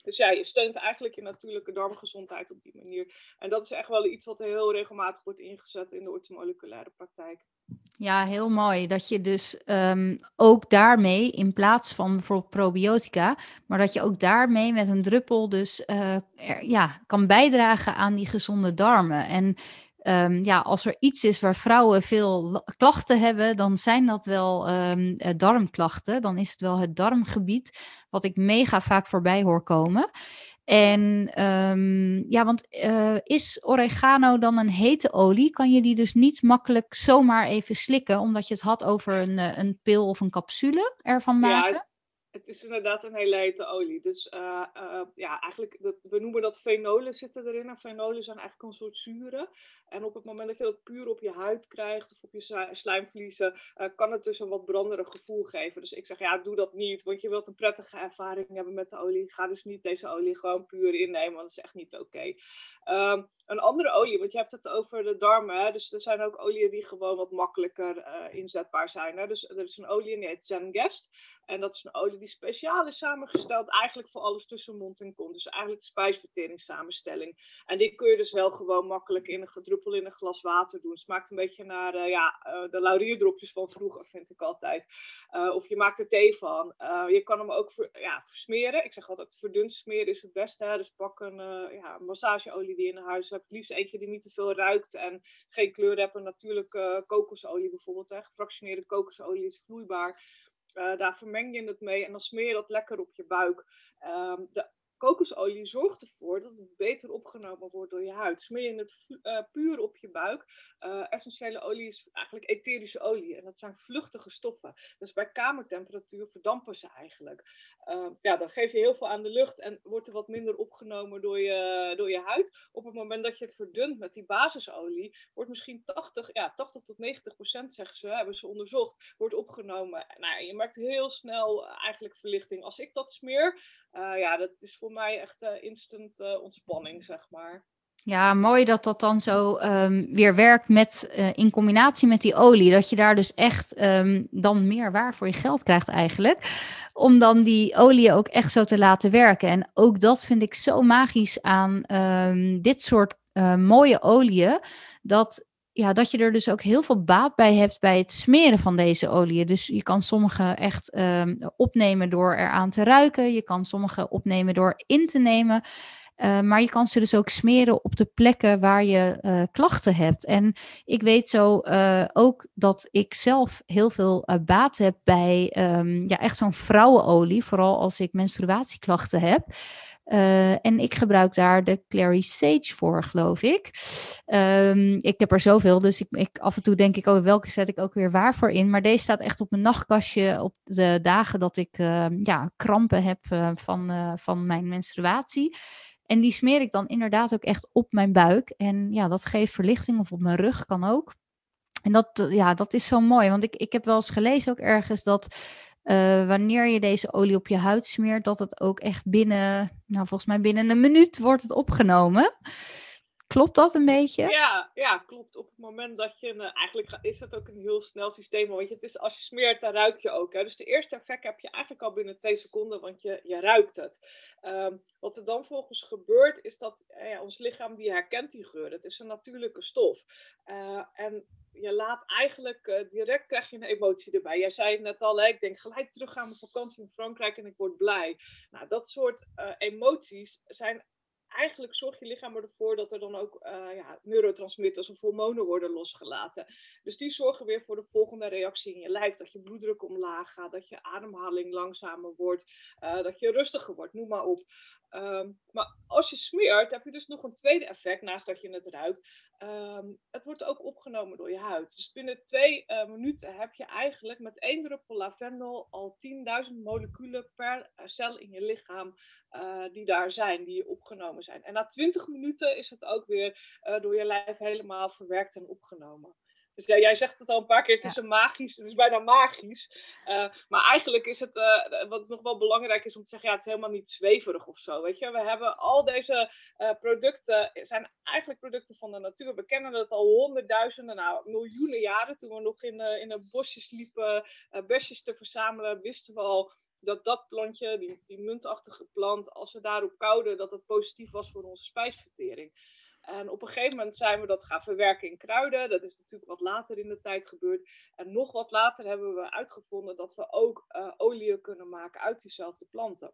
Dus ja, je steunt eigenlijk je natuurlijke darmgezondheid op die manier. En dat is echt wel iets wat heel regelmatig wordt ingezet in de ortomoleculaire praktijk. Ja, heel mooi. Dat je dus um, ook daarmee, in plaats van bijvoorbeeld probiotica, maar dat je ook daarmee met een druppel dus er, ja, kan bijdragen aan die gezonde darmen. En um, ja, als er iets is waar vrouwen veel klachten hebben, dan zijn dat wel um, darmklachten. Dan is het wel het darmgebied, wat ik mega vaak voorbij hoor komen. En um, ja, want uh, is oregano dan een hete olie? Kan je die dus niet makkelijk zomaar even slikken, omdat je het had over een, eh, een pil of een capsule ervan maken? Ja, het is inderdaad een hele hete olie. Dus uh, uh, ja, eigenlijk, we noemen dat fenolen zitten erin. En fenolen zijn eigenlijk een soort zuren. En op het moment dat je dat puur op je huid krijgt of op je slijmvliezen, uh, kan het dus een wat branderig gevoel geven. Dus ik zeg, ja, doe dat niet, want je wilt een prettige ervaring hebben met de olie. Ga dus niet deze olie gewoon puur innemen, want dat is echt niet oké. Um, een andere olie, want je hebt het over de darmen. Dus er zijn ook oliën die gewoon wat makkelijker uh, inzetbaar zijn. Hè? Dus er is een olie die heet Zengest. En dat is een olie die speciaal is samengesteld eigenlijk voor alles tussen mond en kont. Dus eigenlijk de spijsverteringssamenstelling. En die kun je dus wel gewoon makkelijk in een druppel in een glas water doen. Smaakt een beetje naar uh, ja, uh, de laurierdropjes van vroeger, vind ik altijd. of je maakt er thee van. je kan hem ook ver, ja, versmeren. Ik zeg altijd verdund smeren is het beste. Hè? Dus pak een ja, massageolie die je in huis hebt. Liefst eentje die niet te veel ruikt en geen kleur hebt. Een natuurlijke kokosolie bijvoorbeeld. Hè? Gefractioneerde kokosolie is vloeibaar. Uh, daar vermeng je het mee en dan smeer je dat lekker op je buik. Um, de kokosolie zorgt ervoor dat het beter opgenomen wordt door je huid. Smeer je het uh, puur op je buik. Uh, essentiële olie is eigenlijk etherische olie en dat zijn vluchtige stoffen. Dus bij kamertemperatuur verdampen ze eigenlijk. Uh, ja, dan geef je heel veel aan de lucht en wordt er wat minder opgenomen door je, door je huid. Op het moment dat je het verdunt met die basisolie, wordt misschien 80, ja, 80 tot 90 procent, zeggen ze, hebben ze onderzocht, wordt opgenomen. Nou, je merkt heel snel eigenlijk verlichting. Als ik dat smeer, ja, dat is voor mij echt instant ontspanning, zeg maar. Ja, mooi dat dat dan zo um, weer werkt met, in combinatie met die olie. Dat je daar dus echt um, dan meer waar voor je geld krijgt eigenlijk. Om dan die olie ook echt zo te laten werken. En ook dat vind ik zo magisch aan um, dit soort mooie oliën. Dat, ja, dat je er dus ook heel veel baat bij hebt bij het smeren van deze oliën. Dus je kan sommige echt opnemen door eraan te ruiken. Je kan sommige opnemen door in te nemen. Uh, maar je kan ze dus ook smeren op de plekken waar je uh, klachten hebt. En ik weet zo uh, ook dat ik zelf heel veel baat heb bij um, ja, echt zo'n vrouwenolie. Vooral als ik menstruatieklachten heb. En ik gebruik daar de Clary Sage voor, geloof ik. Um, ik heb er zoveel, dus ik, ik, af en toe denk ik, oh, welke zet ik ook weer waar voor in. Maar deze staat echt op mijn nachtkastje op de dagen dat ik ja, krampen heb van, van mijn menstruatie. En die smeer ik dan inderdaad ook echt op mijn buik. En ja, dat geeft verlichting of op mijn rug kan ook. En dat, ja, dat is zo mooi. Want ik, ik heb wel eens gelezen ook ergens dat uh, wanneer je deze olie op je huid smeert, dat het ook echt binnen, nou volgens mij binnen een minuut wordt het opgenomen. Klopt dat een beetje? Ja, ja klopt. Op het moment dat je, uh, eigenlijk is het ook een heel snel systeem. Want je, het is, als je smeert, dan ruik je ook. Hè? Dus de eerste effect heb je eigenlijk al binnen twee seconden, want je, je ruikt het. Um, wat er dan volgens gebeurt, is dat uh, ons lichaam die herkent die geur. Het is een natuurlijke stof. Uh, en je laat eigenlijk direct krijg je een emotie erbij. Jij zei het net al, ik denk gelijk terug aan mijn vakantie in Frankrijk en ik word blij. Nou, dat soort emoties zijn eigenlijk zorgt je lichaam ervoor dat er dan ook uh, ja, neurotransmitters of hormonen worden losgelaten. Dus die zorgen weer voor de volgende reactie in je lijf. Dat je bloeddruk omlaag gaat, dat je ademhaling langzamer wordt, uh, dat je rustiger wordt, noem maar op. Um, maar als je smeert, heb je dus nog een tweede effect, naast dat je het ruikt. Um, het wordt ook opgenomen door je huid. Dus binnen twee uh, minuten heb je eigenlijk met één druppel lavendel al 10.000 moleculen per cel in je lichaam uh, die daar zijn, die opgenomen zijn. En na 20 minuten is het ook weer door je lijf helemaal verwerkt en opgenomen. Dus ja, jij zegt het al een paar keer, het is een magisch, het is bijna magisch. Uh, maar eigenlijk is het, uh, wat nog wel belangrijk is om te zeggen, ja, het is helemaal niet zweverig of zo, weet je. We hebben al deze uh, producten, zijn eigenlijk producten van de natuur. We kennen het al honderdduizenden, nou miljoenen jaren. Toen we nog in, in een bosjes liepen, besjes te verzamelen, wisten we al dat dat plantje, die, die muntachtige plant, als we daarop kouden, dat het positief was voor onze spijsvertering. En op een gegeven moment zijn we dat gaan verwerken in kruiden. Dat is natuurlijk wat later in de tijd gebeurd. En nog wat later hebben we uitgevonden dat we ook uh, kunnen maken uit diezelfde planten.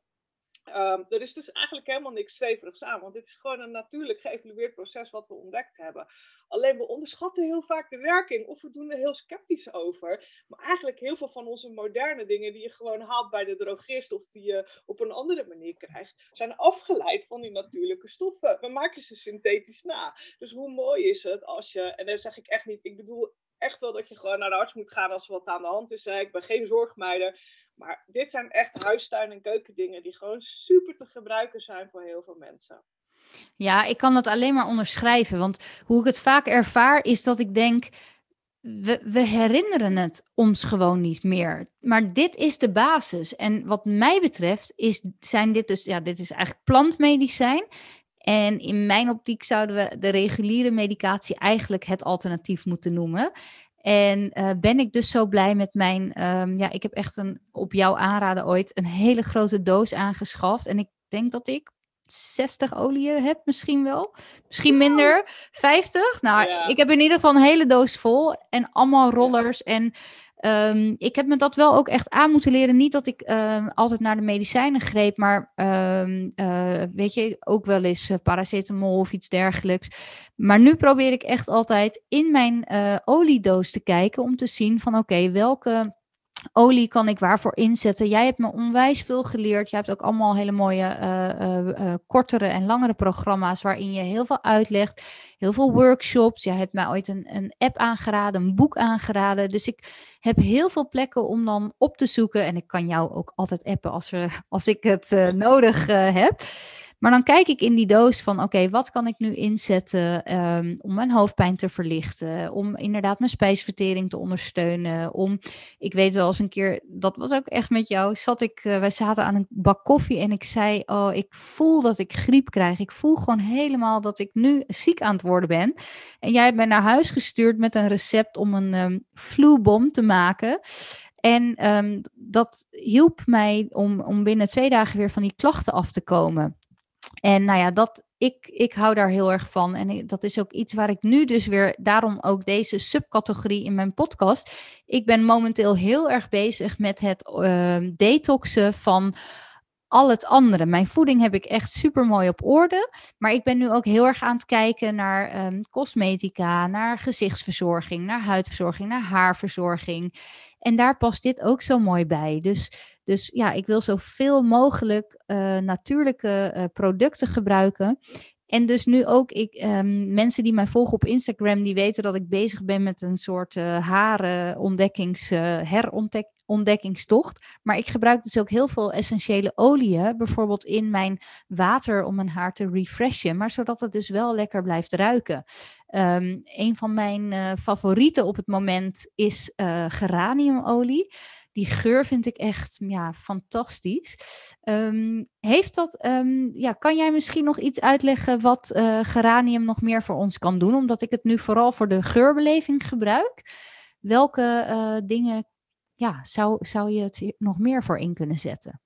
Um, er is dus eigenlijk helemaal niks zweverigs aan, want dit is gewoon een natuurlijk geëvalueerd proces wat we ontdekt hebben. Alleen we onderschatten heel vaak de werking of we doen er heel sceptisch over. Maar eigenlijk heel veel van onze moderne dingen die je gewoon haalt bij de drogist of die je op een andere manier krijgt, zijn afgeleid van die natuurlijke stoffen. We maken ze synthetisch na. Dus hoe mooi is het als je, en dat zeg ik echt niet, ik bedoel echt wel dat je gewoon naar de arts moet gaan als er wat aan de hand is. Hè. Ik ben geen zorgmeider. Maar dit zijn echt huistuin- en keukendingen die gewoon super te gebruiken zijn voor heel veel mensen. Ja, ik kan dat alleen maar onderschrijven. Want hoe ik het vaak ervaar is dat ik denk. We, we, herinneren het ons gewoon niet meer. Maar dit is de basis. En wat mij betreft is, zijn dit dus, ja, dit is eigenlijk plantmedicijn. En in mijn optiek zouden we de reguliere medicatie eigenlijk het alternatief moeten noemen. En uh, ben ik dus zo blij met mijn. Um, ja, ik heb echt een, op jouw aanraden ooit een hele grote doos aangeschaft. En ik denk dat ik 60 olieën heb, misschien wel. Misschien minder. 50. Nou, ja. ik heb in ieder geval een hele doos vol. En allemaal rollers. En Um, ik heb me dat wel ook echt aan moeten leren. Niet dat ik uh, altijd naar de medicijnen greep, maar um, uh, weet je, ook wel eens uh, paracetamol of iets dergelijks. Maar nu probeer ik echt altijd in mijn eh, oliedoos te kijken om te zien van oké, welke olie kan ik waarvoor inzetten? Jij hebt me onwijs veel geleerd. Je hebt ook allemaal hele mooie uh, uh, kortere en langere programma's waarin je heel veel uitlegt. Heel veel workshops. Jij hebt mij ooit een, een app aangeraden, een boek aangeraden. Dus ik heb heel veel plekken om dan op te zoeken. En ik kan jou ook altijd appen als, we, als ik het nodig heb. Maar dan kijk ik in die doos van, oké, wat kan ik nu inzetten um, om mijn hoofdpijn te verlichten, om inderdaad mijn spijsvertering te ondersteunen, om, ik weet wel eens een keer, dat was ook echt met jou, zat ik, uh, wij zaten aan een bak koffie en ik zei, oh, ik voel dat ik griep krijg. Ik voel gewoon helemaal dat ik nu ziek aan het worden ben. En jij hebt mij naar huis gestuurd met een recept om een um, te maken. En um, dat hielp mij om, om binnen twee dagen weer van die klachten af te komen. En nou ja, dat, ik, ik hou daar heel erg van. En dat is ook iets waar ik nu dus weer, daarom ook deze subcategorie in mijn podcast. Ik ben momenteel heel erg bezig met het uh, detoxen van al het andere. Mijn voeding heb ik echt super mooi op orde. Maar ik ben nu ook heel erg aan het kijken naar um, cosmetica, naar gezichtsverzorging, naar huidverzorging, naar haarverzorging. En daar past dit ook zo mooi bij. Dus, dus ja, ik wil zoveel mogelijk uh, natuurlijke uh, producten gebruiken. En dus nu ook, ik, um, mensen die mij volgen op Instagram, die weten dat ik bezig ben met een soort uh. Maar ik gebruik dus ook heel veel essentiële oliën, bijvoorbeeld in mijn water om mijn haar te refreshen, maar zodat het dus wel lekker blijft ruiken. Um, een van mijn uh, favorieten op het moment is uh, geraniumolie. Die geur vind ik echt ja, fantastisch. Um, heeft dat, um, ja, kan jij misschien nog iets uitleggen wat uh, geranium nog meer voor ons kan doen? Omdat ik het nu vooral voor de geurbeleving gebruik. Welke dingen ja, zou, zou je het nog meer voor in kunnen zetten?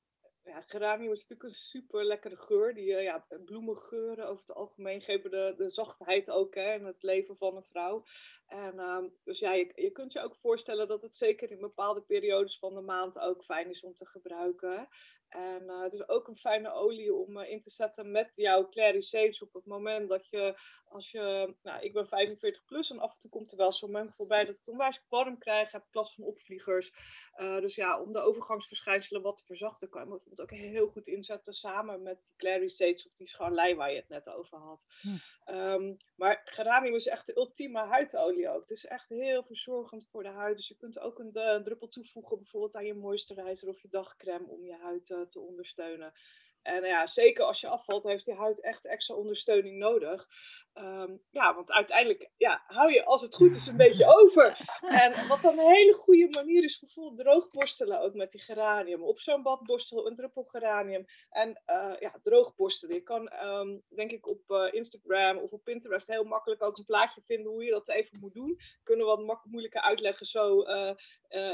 Geranium is natuurlijk een super lekkere geur. Die uh, ja, bloemengeuren over het algemeen geven de, de zachtheid ook hè, in het leven van een vrouw. En uh, dus ja, je, kunt je ook voorstellen dat het zeker in bepaalde periodes van de maand ook fijn is om te gebruiken. En uh, het is ook een fijne olie om uh, in te zetten met jouw sage op het moment dat je, als je, nou ik ben 45 plus en af en toe komt er wel zo'n moment voorbij dat ik onwijs warm krijg, heb last van opvliegers. Uh, dus ja, om de overgangsverschijnselen wat te verzachten kan je bijvoorbeeld ook heel goed inzetten samen met die sage of die scharlei waar je het net over had. Hm. Um, maar geranium is echt de ultieme huidolie ook. Het is echt heel verzorgend voor de huid. Dus je kunt ook een, een druppel toevoegen bijvoorbeeld aan je moisturizer of je dagcreme om je huid te ondersteunen. En ja, zeker als je afvalt, heeft die huid echt extra ondersteuning nodig. Ehm, ja, want uiteindelijk ja, hou je als het goed is een beetje over. En wat dan een hele goede manier is, bijvoorbeeld droogborstelen ook met die geranium. Op zo'n badborstel een druppel geranium. En uh, ja, droogborstelen. Je kan ehm, denk ik op uh, Instagram of op Pinterest heel makkelijk ook een plaatje vinden hoe je dat even moet doen. Kunnen we wat moeilijker uitleggen zo uh,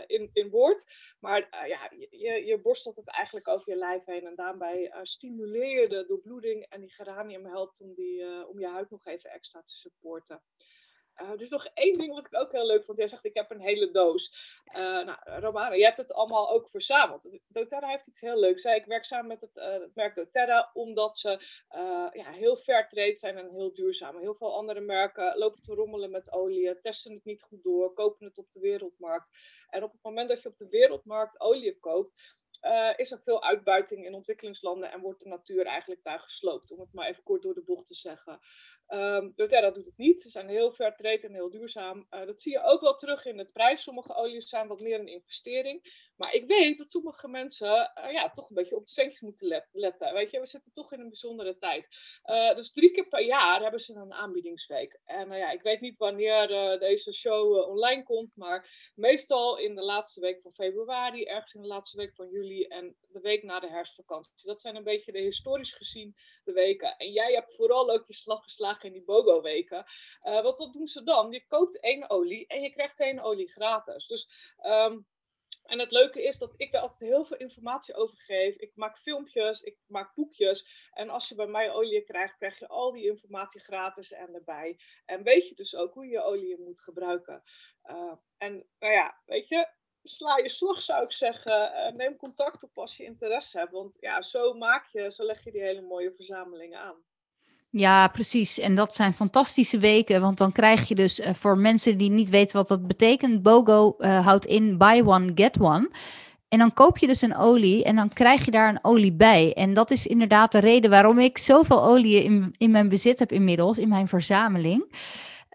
in, in woord. Maar ja, je, je borstelt het eigenlijk over je lijf heen. En daarbij stimuleer je de doorbloeding. En die geranium helpt om, die, om je huid nog even extra te supporten. Uh, dus nog één ding wat ik ook heel leuk vond. Jij zegt, ik heb een hele doos. Uh, nou, Romana, je hebt het allemaal ook verzameld. doTERRA heeft iets heel leuks. Ik werk samen met het, het merk doTERRA, omdat ze ja, heel fair trade zijn en heel duurzaam. Heel veel andere merken lopen te rommelen met olie, testen het niet goed door, kopen het op de wereldmarkt. En op het moment dat je op de wereldmarkt olie koopt, is er veel uitbuiting in ontwikkelingslanden en wordt de natuur eigenlijk daar gesloopt, om het maar even kort door de bocht te zeggen. Um, doTERRA doet het niet. Ze zijn heel fair en heel duurzaam. Uh, dat zie je ook wel terug in de prijs. Sommige olies zijn wat meer een investering. Maar ik weet dat sommige mensen uh, ja, toch een beetje op de centjes moeten letten. Weet je, we zitten toch in een bijzondere tijd. Uh, dus drie keer per jaar hebben ze een aanbiedingsweek. En ja, ik weet niet wanneer deze show online komt. Maar meestal in de laatste week van februari, ergens in de laatste week van juli en de week na de herfstvakantie. Dat zijn een beetje de historisch gezien weken. En jij hebt vooral ook je slag geslagen in die BOGO-weken. Uh, wat, wat doen ze dan? Je koopt één olie en je krijgt één olie gratis. Dus... Um, en het leuke is dat ik daar altijd heel veel informatie over geef. Ik maak filmpjes, ik maak boekjes. En als je bij mij olie krijgt, krijg je al die informatie gratis en erbij. En weet je dus ook hoe je olie moet gebruiken. Uh, en nou ja, weet je, sla je slag, zou ik zeggen. Uh, neem contact op als je interesse hebt. Want ja, zo maak je, zo leg je die hele mooie verzamelingen aan. Ja, precies. En dat zijn fantastische weken, want dan krijg je dus uh, voor mensen die niet weten wat dat betekent, BOGO uh, houdt in buy one, get one. En dan koop je dus een olie en dan krijg je daar een olie bij. En dat is inderdaad de reden waarom ik zoveel olie in, in mijn bezit heb inmiddels, in mijn verzameling.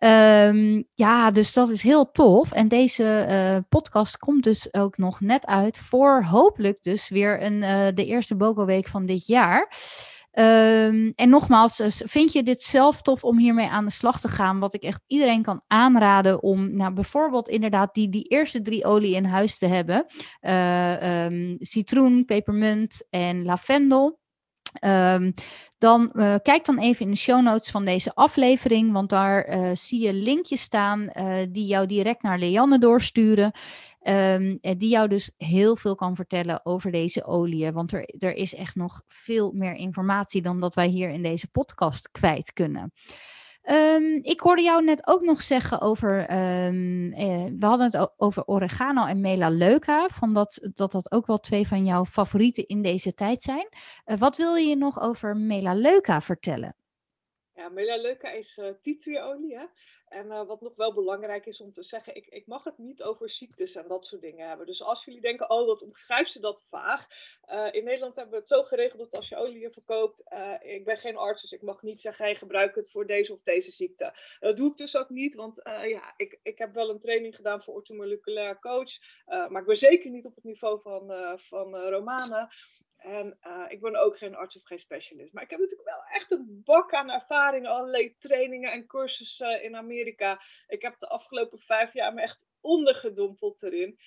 Um, ja, dus dat is heel tof. En deze uh, podcast komt dus ook nog net uit voor hopelijk dus weer een, uh, de eerste BOGO-week van dit jaar. Um, en nogmaals, dus vind je dit zelf tof om hiermee aan de slag te gaan? Wat ik echt iedereen kan aanraden om nou, bijvoorbeeld inderdaad die, die eerste drie olie in huis te hebben. Um, citroen, pepermunt en lavendel. Um, dan uh, kijk dan even in de show notes van deze aflevering, want daar uh, zie je linkjes staan uh, die jou direct naar Leanne doorsturen. Um, die jou dus heel veel kan vertellen over deze olie. Want er, er is echt nog veel meer informatie dan dat wij hier in deze podcast kwijt kunnen. Um, ik hoorde jou net ook nog zeggen over, um, eh, we hadden het over oregano en melaleuca, van dat, dat dat ook wel twee van jouw favorieten in deze tijd zijn. Uh, wat wil je nog over melaleuca vertellen? Ja, melaleuca is uh, tea tree olie. Hè? En uh, wat nog wel belangrijk is om te zeggen, ik, ik mag het niet over ziektes en dat soort dingen hebben. Dus als jullie denken, oh, wat omschrijft ze dat vaag? Uh, in Nederland hebben we het zo geregeld dat als je olie verkoopt, uh, ik ben geen arts, dus ik mag niet zeggen, hey, gebruik het voor deze of deze ziekte. Dat doe ik dus ook niet, want ja, ik, ik heb wel een training gedaan voor orthomoleculair coach, maar ik ben zeker niet op het niveau van, van Romana. En uh, ik ben ook geen arts of geen specialist. Maar ik heb natuurlijk wel echt een bak aan ervaring. Allerlei trainingen en cursussen in Amerika. Ik heb de afgelopen vijf jaar me echt ondergedompeld erin.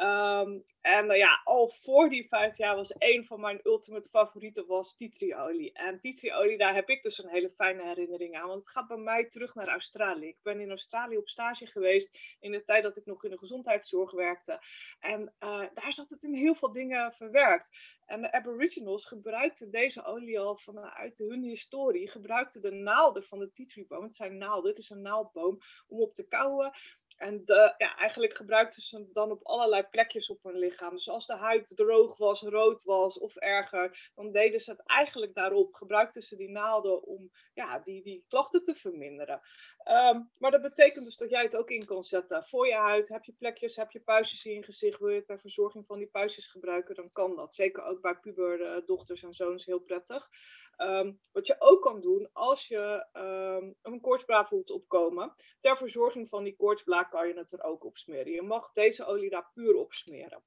Um, en uh, ja, al voor die vijf jaar was een van mijn ultimate favorieten was titriolie. En titriolie, daar heb ik dus een hele fijne herinnering aan. Want het gaat bij mij terug naar Australië. Ik ben in Australië op stage geweest in de tijd dat ik nog in de gezondheidszorg werkte. En uh, daar zat het in heel veel dingen verwerkt. En de Aboriginals gebruikten deze olie al vanuit hun historie. Gebruikten de naalden van de titrieboom. Het zijn naalden, het is een naaldboom, om op te kauwen. En ja, eigenlijk gebruikten ze dan op allerlei plekjes op hun lichaam. Dus als de huid droog was, rood was of erger, dan deden ze het eigenlijk daarop. Gebruikten ze die naalden om ja, die, die klachten te verminderen. Um, maar dat betekent dus dat jij het ook in kan zetten voor je huid. Heb je plekjes, heb je puistjes in je gezicht, wil je ter verzorging van die puistjes gebruiken, dan kan dat. Zeker ook bij puberdochters en zoons heel prettig. Um, wat je ook kan doen als je um, een koortsblaar voelt opkomen, ter verzorging van die koortsblaar kan je het er ook op smeren. Je mag deze olie daar puur op smeren.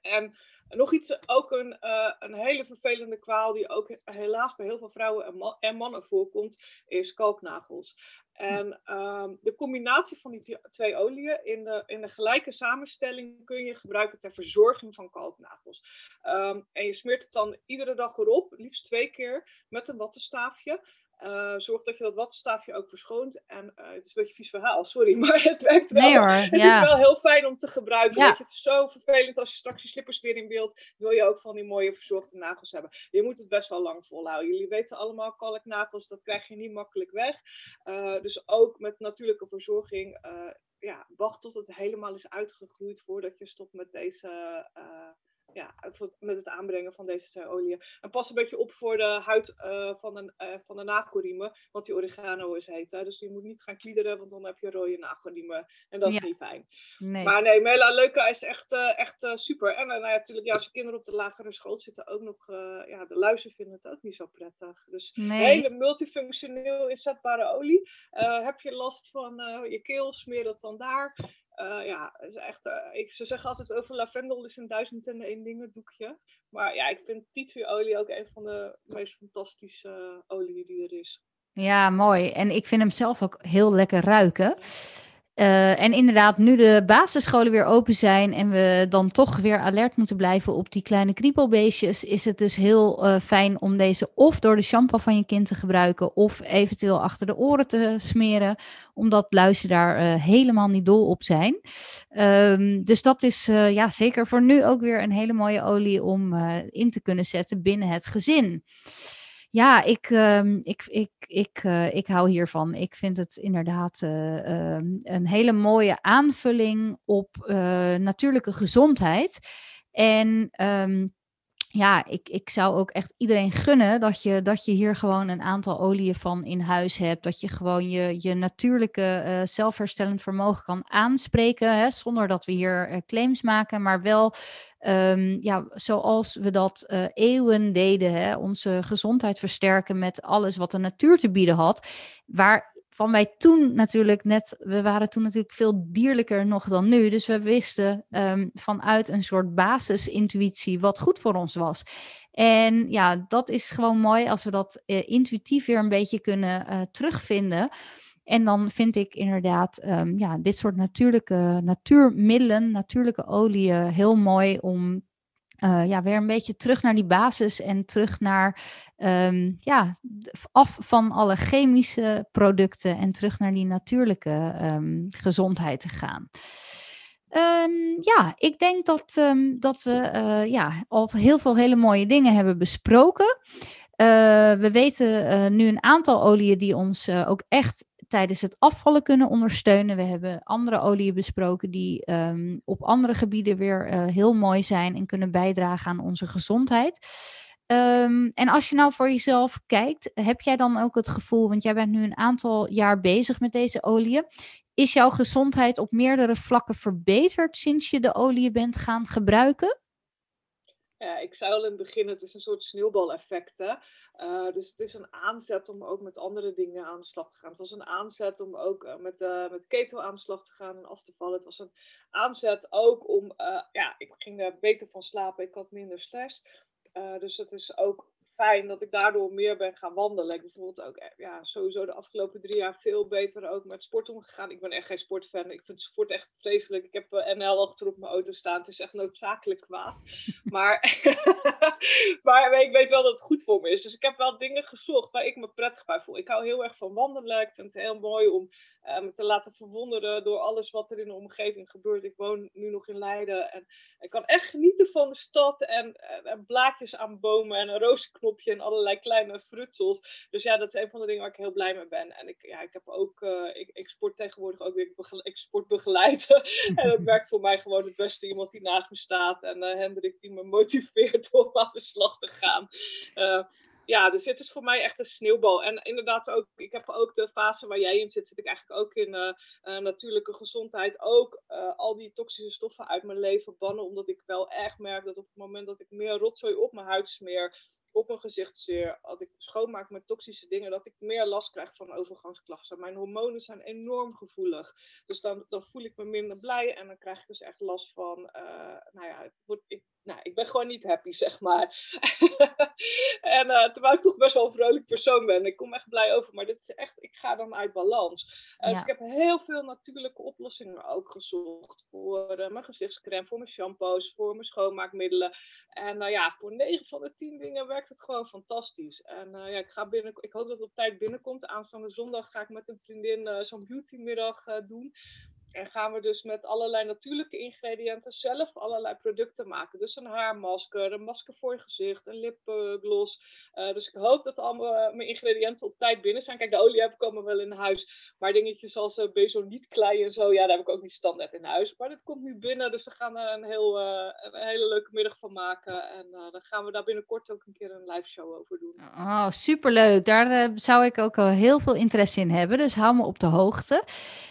En nog iets, ook een, uh, een hele vervelende kwaal die ook helaas bij heel veel vrouwen en, en mannen voorkomt, is kalknagels. En um, de combinatie van die twee oliën in de, in de gelijke samenstelling kun je gebruiken ter verzorging van kalknagels. Um, en je smeert het dan iedere dag erop, liefst twee keer, met een wattenstaafje. Uh, zorg dat je dat wattenstaafje ook verschoont. En uh, het is een beetje een vies verhaal, sorry, maar het werkt wel. Nee hoor, het ja. is wel heel fijn om te gebruiken. Ja. Weet je, het is zo vervelend als je straks je slippers weer in beeld. Wil je ook van die mooie verzorgde nagels hebben. Je moet het best wel lang volhouden. Jullie weten allemaal, kalknagels, dat krijg je niet makkelijk weg. Uh, dus ook met natuurlijke verzorging. ja, wacht tot het helemaal is uitgegroeid voordat je stopt met deze ja, met het aanbrengen van deze twee oliën. En pas een beetje op voor de huid uh, van, de, uh, van de nagelriemen, want die oregano is heet. Hè? Dus je moet niet gaan kliederen, want dan heb je rode nagelriemen. En dat is ja. niet fijn. Nee. Maar nee, Mela Leuke is echt, uh, echt super. En nou ja, natuurlijk, ja, als je kinderen op de lagere school zitten, ook nog, ja, de luizen vinden het ook niet zo prettig. Dus nee. hele multifunctioneel inzetbare olie. heb je last van je keel, smeer dat dan daar. Uh, ja, is echt, uh, ik, ze zeggen altijd over lavendel is een duizend en één dingen doekje. Maar ja, ik vind tea olie ook een van de meest fantastische uh, oliën die er is. Ja, mooi. En ik vind hem zelf ook heel lekker ruiken. Uh, en inderdaad, nu de basisscholen weer open zijn en we dan toch weer alert moeten blijven op die kleine kriepelbeestjes, is het dus heel uh, fijn om deze of door de shampoo van je kind te gebruiken of eventueel achter de oren te smeren, omdat luizen daar uh, helemaal niet dol op zijn. Um, dus dat is ja, zeker voor nu ook weer een hele mooie olie om in te kunnen zetten binnen het gezin. Ja, ik, uh, ik, ik, ik, uh, ik hou hiervan. Ik vind het inderdaad uh, uh, een hele mooie aanvulling op eh, natuurlijke gezondheid. En um, ja, ik, ik zou ook echt iedereen gunnen dat je, dat je hier gewoon een aantal oliën van in huis hebt. Dat je gewoon je, je natuurlijke zelfherstellend vermogen kan aanspreken. Hè, zonder dat we hier claims maken, maar wel um, ja, zoals we dat uh, eeuwen deden. Hè, onze gezondheid versterken met alles wat de natuur te bieden had. Waar van wij toen natuurlijk net, we waren toen natuurlijk veel dierlijker nog dan nu. Dus we wisten um, vanuit een soort basisintuïtie wat goed voor ons was. En ja, dat is gewoon mooi als we dat uh, intuïtief weer een beetje kunnen uh, terugvinden. En dan vind ik inderdaad um, ja, dit soort natuurlijke natuurmiddelen, natuurlijke oliën heel mooi om uh, ja, weer een beetje terug naar die basis en terug naar, um, ja, af van alle chemische producten en terug naar die natuurlijke um, gezondheid te gaan. Ja, ik denk dat, dat we uh, ja, al heel veel hele mooie dingen hebben besproken. We weten nu een aantal oliën die ons ook echt tijdens het afvallen kunnen ondersteunen. We hebben andere oliën besproken die um, op andere gebieden weer uh, heel mooi zijn en kunnen bijdragen aan onze gezondheid. Um, en als je nou voor jezelf kijkt, heb jij dan ook het gevoel, want jij bent nu een aantal jaar bezig met deze oliën, is jouw gezondheid op meerdere vlakken verbeterd sinds je de oliën bent gaan gebruiken? Ja, ik zei al in het begin, het is een soort sneeuwbaleffect. Hè? Uh, dus het is een aanzet om ook met andere dingen aan de slag te gaan. Het was een aanzet om ook uh, met, uh, met keto aan de slag te gaan en af te vallen. Het was een aanzet ook om, ja, ik ging er beter van slapen, ik had minder stress. dus het is ook fijn dat ik daardoor meer ben gaan wandelen. Ik bijvoorbeeld ook ja, sowieso de afgelopen drie jaar veel beter ook met sport omgegaan. Ik ben echt geen sportfan. Ik vind sport echt vreselijk. Ik heb NL achter op mijn auto staan. Het is echt noodzakelijk kwaad. Maar, maar ik weet wel dat het goed voor me is. Dus ik heb wel dingen gezocht waar ik me prettig bij voel. Ik hou heel erg van wandelen. Ik vind het heel mooi om me te laten verwonderen door alles wat er in de omgeving gebeurt. Ik woon nu nog in Leiden en ik kan echt genieten van de stad en, en, en blaadjes aan bomen en een rozenknopje en allerlei kleine frutsels. Dus ja, dat is een van de dingen waar ik heel blij mee ben. En ik, ja, ik heb ook, uh, ik, ik, sport tegenwoordig ook weer, ik, sport begeleid. en dat werkt voor mij gewoon het beste. Iemand die naast me staat en uh, Hendrik die me motiveert om aan de slag te gaan ja, dus het is voor mij echt een sneeuwbal. En inderdaad ook, ik heb ook de fase waar jij in zit, zit ik eigenlijk ook in uh, uh, natuurlijke gezondheid. Ook uh, al die toxische stoffen uit mijn leven bannen, omdat ik wel echt merk dat op het moment dat ik meer rotzooi op mijn huid smeer, op mijn gezichtszeer, als ik schoonmaak met toxische dingen, dat ik meer last krijg van overgangsklachten. Mijn hormonen zijn enorm gevoelig. Dus dan, dan voel ik me minder blij en dan krijg ik dus echt last van, nou ja, ik, nou, ik ben gewoon niet happy, zeg maar. en uh, terwijl ik toch best wel een vrolijk persoon ben. Ik kom echt blij over, maar dit is echt, ik ga dan uit balans. Uh, Dus ik heb heel veel natuurlijke oplossingen ook gezocht. Voor uh, mijn gezichtscreme, voor mijn shampoos, voor mijn schoonmaakmiddelen. En nou ja, voor 9 van de 10 dingen werkt het gewoon fantastisch. En ja, ik, ga binnen, ik hoop dat het op tijd binnenkomt. Aanstaande zondag ga ik met een vriendin zo'n beautymiddag doen. En gaan we dus met allerlei natuurlijke ingrediënten zelf allerlei producten maken. Dus een haarmasker, een masker voor je gezicht, een lipgloss. Uh, dus ik hoop dat allemaal uh, mijn ingrediënten op tijd binnen zijn. Kijk, de olie heb ik allemaal wel in huis. Maar dingetjes als uh, klei en zo, ja, daar heb ik ook niet standaard in huis. Maar dit komt nu binnen, dus we gaan er een, heel, hele leuke middag van maken. En dan gaan we daar binnenkort ook een keer een live show over doen. Oh, superleuk. Daar zou ik ook heel veel interesse in hebben. Dus hou me op de hoogte.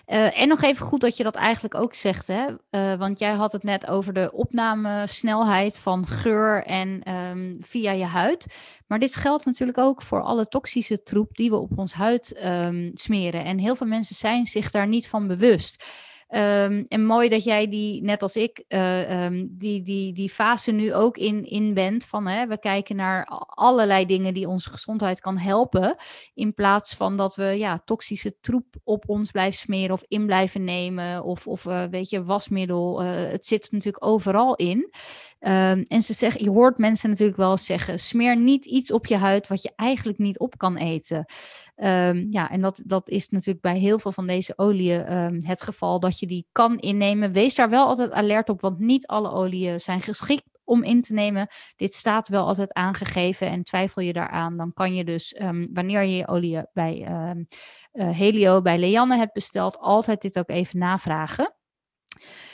en nog even goed dat dat je dat eigenlijk ook zegt, hè? Uh, want jij had het net over de opnamesnelheid van geur en um, via je huid. Maar dit geldt natuurlijk ook voor alle toxische troep die we op ons huid um, smeren. En heel veel mensen zijn zich daar niet van bewust. Um, en mooi dat jij die, net als ik, uh, um, die, die, die fase nu ook in, in bent. Van hè, we kijken naar allerlei dingen die onze gezondheid kan helpen. In plaats van dat we ja, toxische troep op ons blijven smeren of in blijven nemen. Of, of uh, weet je, wasmiddel. Uh, het zit natuurlijk overal in. Um, en ze zeggen, je hoort mensen natuurlijk wel zeggen: smeer niet iets op je huid wat je eigenlijk niet op kan eten. Um, ja, en dat, dat is natuurlijk bij heel veel van deze oliën um, het geval dat je die kan innemen. Wees daar wel altijd alert op, want niet alle oliën zijn geschikt om in te nemen. Dit staat wel altijd aangegeven en twijfel je daaraan, dan kan je dus wanneer je je olie bij uh, Helio, bij Leanne hebt besteld, altijd dit ook even navragen.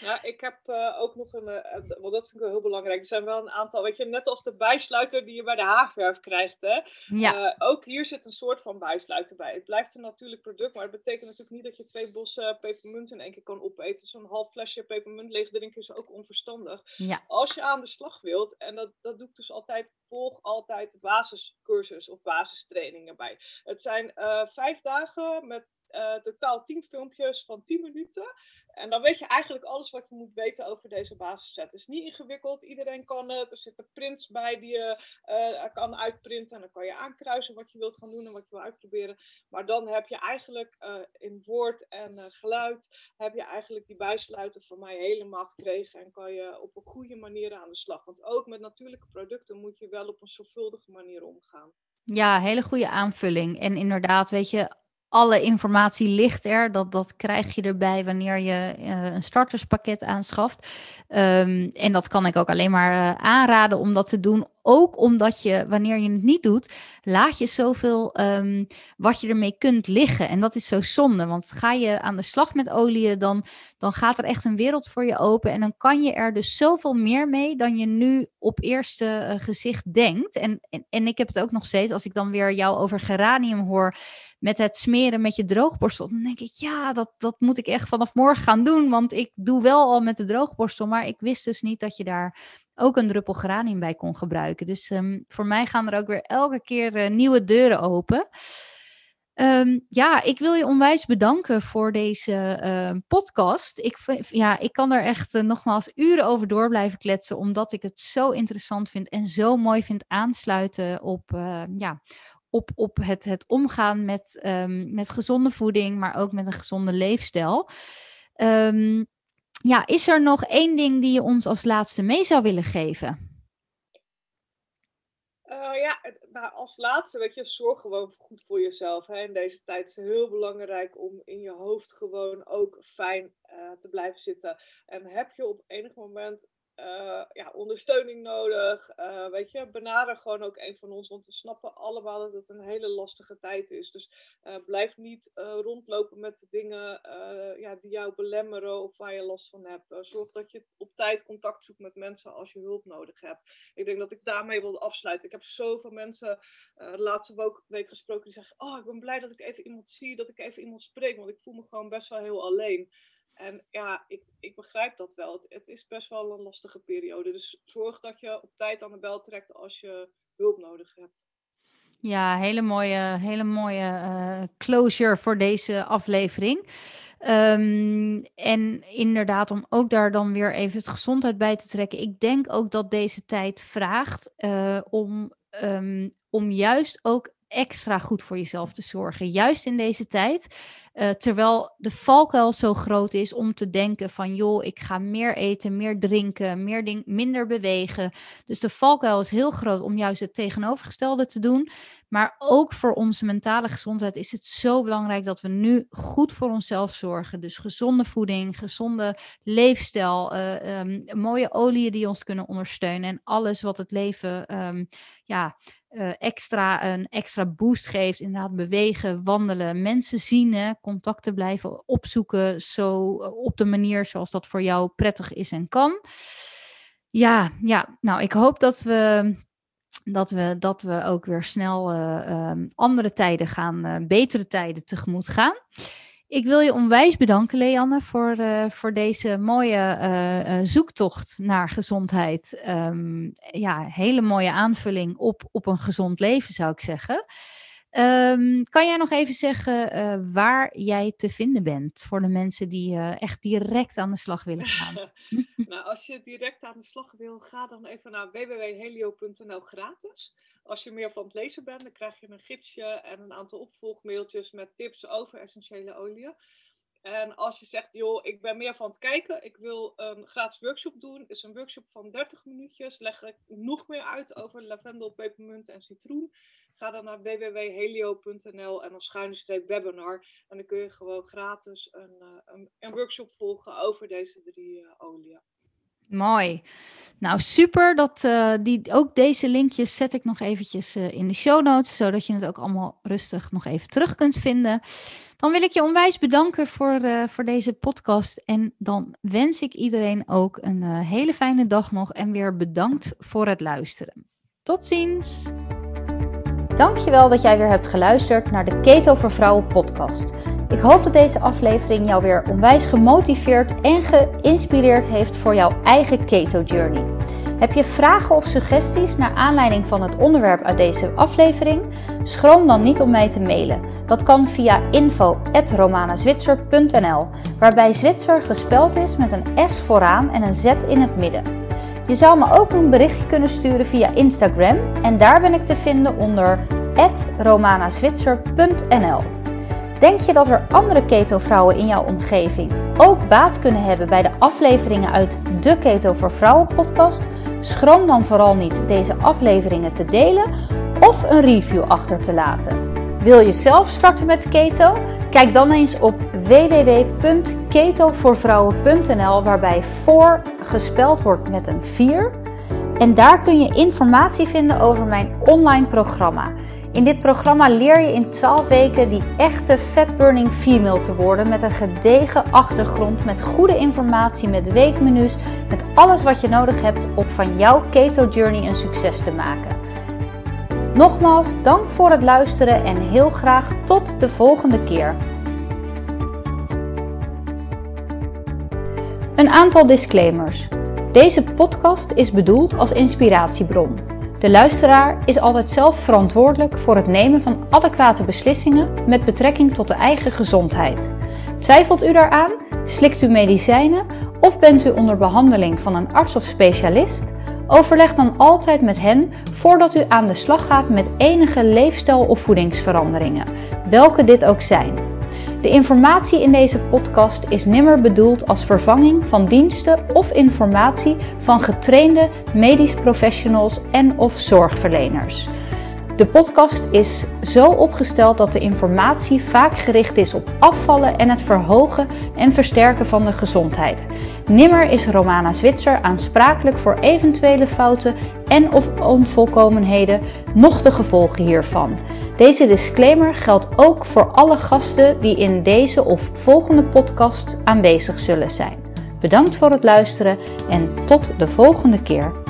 Nou, ik heb uh, ook nog een, uh, want dat vind ik wel heel belangrijk. Er zijn wel een aantal, weet je, net als de bijsluiter die je bij de haarverf krijgt. Hè? Ja. Uh, ook hier zit een soort van bijsluiter bij. Het blijft een natuurlijk product, maar het betekent natuurlijk niet dat je twee bossen pepermunt in één keer kan opeten. Zo'n half flesje pepermunt leeg drinken is ook onverstandig. Ja. Als je aan de slag wilt, en dat, dat doe ik dus altijd, volg altijd de basiscursus of basistrainingen bij. Het zijn vijf dagen met totaal tien filmpjes van 10 minuten. En dan weet je eigenlijk alles wat je moet weten over deze basisset. Het is niet ingewikkeld, iedereen kan het. Er zitten prints bij die je uh, kan uitprinten. En dan kan je aankruisen wat je wilt gaan doen en wat je wil uitproberen. Maar dan heb je eigenlijk uh, in woord en uh, geluid, heb je eigenlijk die bijsluiter van mij helemaal gekregen. En kan je op een goede manier aan de slag. Want ook met natuurlijke producten moet je wel op een zorgvuldige manier omgaan. Ja, hele goede aanvulling. En inderdaad, weet je, alle informatie ligt er. Dat, dat krijg je erbij wanneer je uh, een starterspakket aanschaft. Um, en dat kan ik ook alleen maar uh, aanraden om dat te doen. Ook omdat je, wanneer je het niet doet, laat je zoveel um, wat je ermee kunt liggen. En dat is zo zonde. Want ga je aan de slag met olie, dan, dan gaat er echt een wereld voor je open. En dan kan je er dus zoveel meer mee dan je nu op eerste uh, gezicht denkt. En, en, en ik heb het ook nog steeds, als ik dan weer jou over geranium hoor met het smeren met je droogborstel. Dan denk ik, ja, dat, dat moet ik echt vanaf morgen gaan doen. Want ik doe wel al met de droogborstel. Maar ik wist dus niet dat je daar ook een druppel granium bij kon gebruiken. Dus um, voor mij gaan er ook weer elke keer uh, nieuwe deuren open. Um, ja, ik wil je onwijs bedanken voor deze uh, podcast. Ik, ja, ik kan er echt uh, nogmaals uren over door blijven kletsen, omdat ik het zo interessant vind en zo mooi vind aansluiten op, ja, op, op het, het omgaan met, met gezonde voeding, maar ook met een gezonde leefstijl. Ja, is er nog één ding die je ons als laatste mee zou willen geven? Uh, ja, nou, als laatste, weet je, zorg gewoon goed voor jezelf. Hè. In deze tijd is het heel belangrijk om in je hoofd gewoon ook fijn uh, te blijven zitten. En heb je op enig moment uh, ja, ondersteuning nodig. Uh, weet je, benader gewoon ook een van ons, want we snappen allemaal dat het een hele lastige tijd is. Dus uh, blijf niet rondlopen met de dingen ja, die jou belemmeren of waar je last van hebt. zorg dat je op tijd contact zoekt met mensen als je hulp nodig hebt. Ik denk dat ik daarmee wil afsluiten. Ik heb zoveel mensen de laatste week gesproken die zeggen: Oh, ik ben blij dat ik even iemand zie, dat ik even iemand spreek, want ik voel me gewoon best wel heel alleen. En ja, ik, ik begrijp dat wel. Het, het is best wel een lastige periode. Dus zorg dat je op tijd aan de bel trekt als je hulp nodig hebt. Ja, hele mooie, hele mooie uh, closure voor deze aflevering. Um, en inderdaad, om ook daar dan weer even het gezondheid bij te trekken. Ik denk ook dat deze tijd vraagt uh, om, um, om juist ook extra goed voor jezelf te zorgen. Juist in deze tijd. Uh, terwijl de valkuil zo groot is om te denken van joh, ik ga meer eten, meer drinken, meer ding, minder bewegen. Dus de valkuil is heel groot om juist het tegenovergestelde te doen. Maar ook voor onze mentale gezondheid is het zo belangrijk dat we nu goed voor onszelf zorgen. Dus gezonde voeding, gezonde leefstijl, uh, um, mooie oliën die ons kunnen ondersteunen en alles wat het leven um, ja, uh, extra, een extra boost geeft. Inderdaad, bewegen, wandelen, mensen zien, contacten blijven opzoeken. Zo op de manier zoals dat voor jou prettig is en kan. Ja, ja, nou, ik hoop dat we. Dat we, dat we ook weer snel uh, um, andere tijden gaan, betere tijden tegemoet gaan. Ik wil je onwijs bedanken, Leanne, voor, uh, voor deze mooie uh, uh, zoektocht naar gezondheid. Um, ja, hele mooie aanvulling op, op een gezond leven, zou ik zeggen. Um, kan jij nog even zeggen waar jij te vinden bent voor de mensen die echt direct aan de slag willen gaan? nou, als je direct aan de slag wil, ga dan even naar www.helio.nl gratis. Als je meer van het lezen bent, dan krijg je een gidsje en een aantal opvolgmailtjes met tips over essentiële oliën. En als je zegt, joh, ik ben meer van het kijken, ik wil een gratis workshop doen, is een workshop van 30 minuutjes, leg ik nog meer uit over lavendel, pepermunt en citroen. Ga dan naar www.helio.nl en dan schuine streep webinar. En dan kun je gewoon gratis een, eh, een, een workshop volgen over deze drie uh, oliën. Mooi. Nou, super. Dat, uh, die, ook deze linkjes zet ik nog eventjes in de show notes, zodat je het ook allemaal rustig nog even terug kunt vinden. Dan wil ik je onwijs bedanken voor, voor deze podcast. En dan wens ik iedereen ook een hele fijne dag nog. En weer bedankt voor het luisteren. Tot ziens. Dankjewel dat jij weer hebt geluisterd naar de Keto voor Vrouwen podcast. Ik hoop dat deze aflevering jou weer onwijs gemotiveerd en geïnspireerd heeft voor jouw eigen keto journey. Heb je vragen of suggesties naar aanleiding van het onderwerp uit deze aflevering? Schroom dan niet om mij te mailen. Dat kan via info@romanazwitser.nl, waarbij Zwitser gespeld is met een S vooraan en een Z in het midden. Je zou me ook een berichtje kunnen sturen via Instagram en daar ben ik te vinden onder romanazwitser.nl. Denk je dat er andere keto-vrouwen in jouw omgeving ook baat kunnen hebben bij de afleveringen uit de Keto voor Vrouwen podcast? Schroom dan vooral niet deze afleveringen te delen of een review achter te laten. Wil je zelf starten met keto? Kijk dan eens op www.ketovoorvrouwen.nl waarbij voor gespeld wordt met een 4. En daar kun je informatie vinden over mijn online programma. In dit programma leer je in 12 weken die echte fatburning female te worden met een gedegen achtergrond, met goede informatie, met weekmenu's, met alles wat je nodig hebt om van jouw keto journey een succes te maken. Nogmaals, dank voor het luisteren en heel graag tot de volgende keer. Een aantal disclaimers. Deze podcast is bedoeld als inspiratiebron. De luisteraar is altijd zelf verantwoordelijk voor het nemen van adequate beslissingen met betrekking tot de eigen gezondheid. Twijfelt u daaraan? Slikt u medicijnen of bent u onder behandeling van een arts of specialist? Overleg dan altijd met hen voordat u aan de slag gaat met enige leefstijl- of voedingsveranderingen, welke dit ook zijn. De informatie in deze podcast is nimmer bedoeld als vervanging van diensten of informatie van getrainde medisch professionals en of zorgverleners. De podcast is zo opgesteld dat de informatie vaak gericht is op afvallen en het verhogen en versterken van de gezondheid. Nimmer is Romana Zwitser aansprakelijk voor eventuele fouten en of onvolkomenheden, noch de gevolgen hiervan. Deze disclaimer geldt ook voor alle gasten die in deze of volgende podcast aanwezig zullen zijn. Bedankt voor het luisteren en tot de volgende keer.